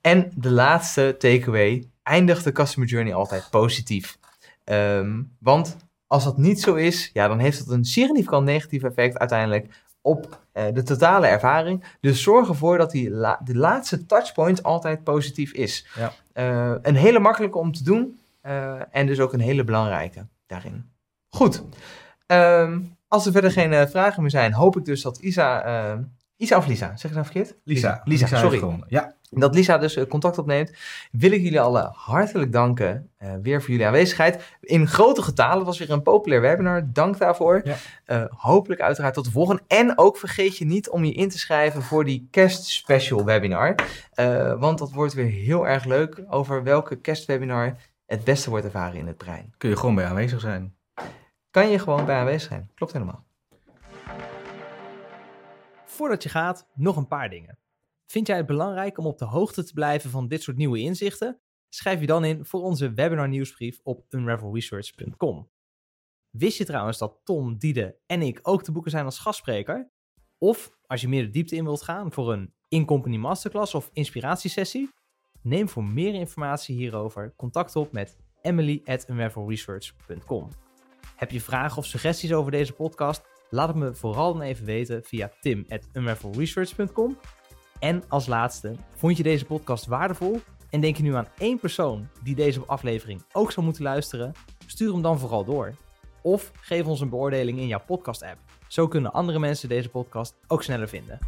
En de laatste takeaway, eindigt de customer journey altijd positief. Ehm, want als dat niet zo is, ja, dan heeft dat een significant negatief effect uiteindelijk op eh, de totale ervaring. Dus zorg ervoor dat die la- de laatste touchpoint altijd positief is. Ja. Eh, een hele makkelijke om te doen eh, en dus ook een hele belangrijke daarin. Goed. Ehm, als er verder geen vragen meer zijn, hoop ik dus dat Isa... Isa of Lisa? Zeg ik nou verkeerd? Lisa. Lisa, sorry. Ja. Dat Lisa dus eh, contact opneemt, wil ik jullie alle hartelijk danken eh, weer voor jullie aanwezigheid. In grote getalen, het was weer een populair webinar. Dank daarvoor. Ja. Eh, hopelijk uiteraard tot de volgende. En ook vergeet je niet om je in te schrijven voor die kerstspecial webinar. Want dat wordt weer heel erg leuk over welke kerstwebinar het beste wordt ervaren in het brein. Kun je gewoon bij aanwezig zijn. Kan je gewoon bij aanwezig zijn. Klopt helemaal. Voordat je gaat, nog een paar dingen. Vind jij het belangrijk om op de hoogte te blijven van dit soort nieuwe inzichten? Schrijf je dan in voor onze webinar nieuwsbrief op unravelresearch.com. Wist je trouwens dat Tom, Diede en ik ook te boeken zijn als gastspreker? Of als je meer de diepte in wilt gaan voor een in-company masterclass of inspiratiesessie? Neem voor meer informatie hierover contact op met emily at. Heb je vragen of suggesties over deze podcast? Laat het me vooral dan even weten via tim.unravelresearch.com. En als laatste, vond je deze podcast waardevol en denk je nu aan één persoon die deze aflevering ook zou moeten luisteren? Stuur hem dan vooral door. Of geef ons een beoordeling in jouw podcast-app. Zo kunnen andere mensen deze podcast ook sneller vinden.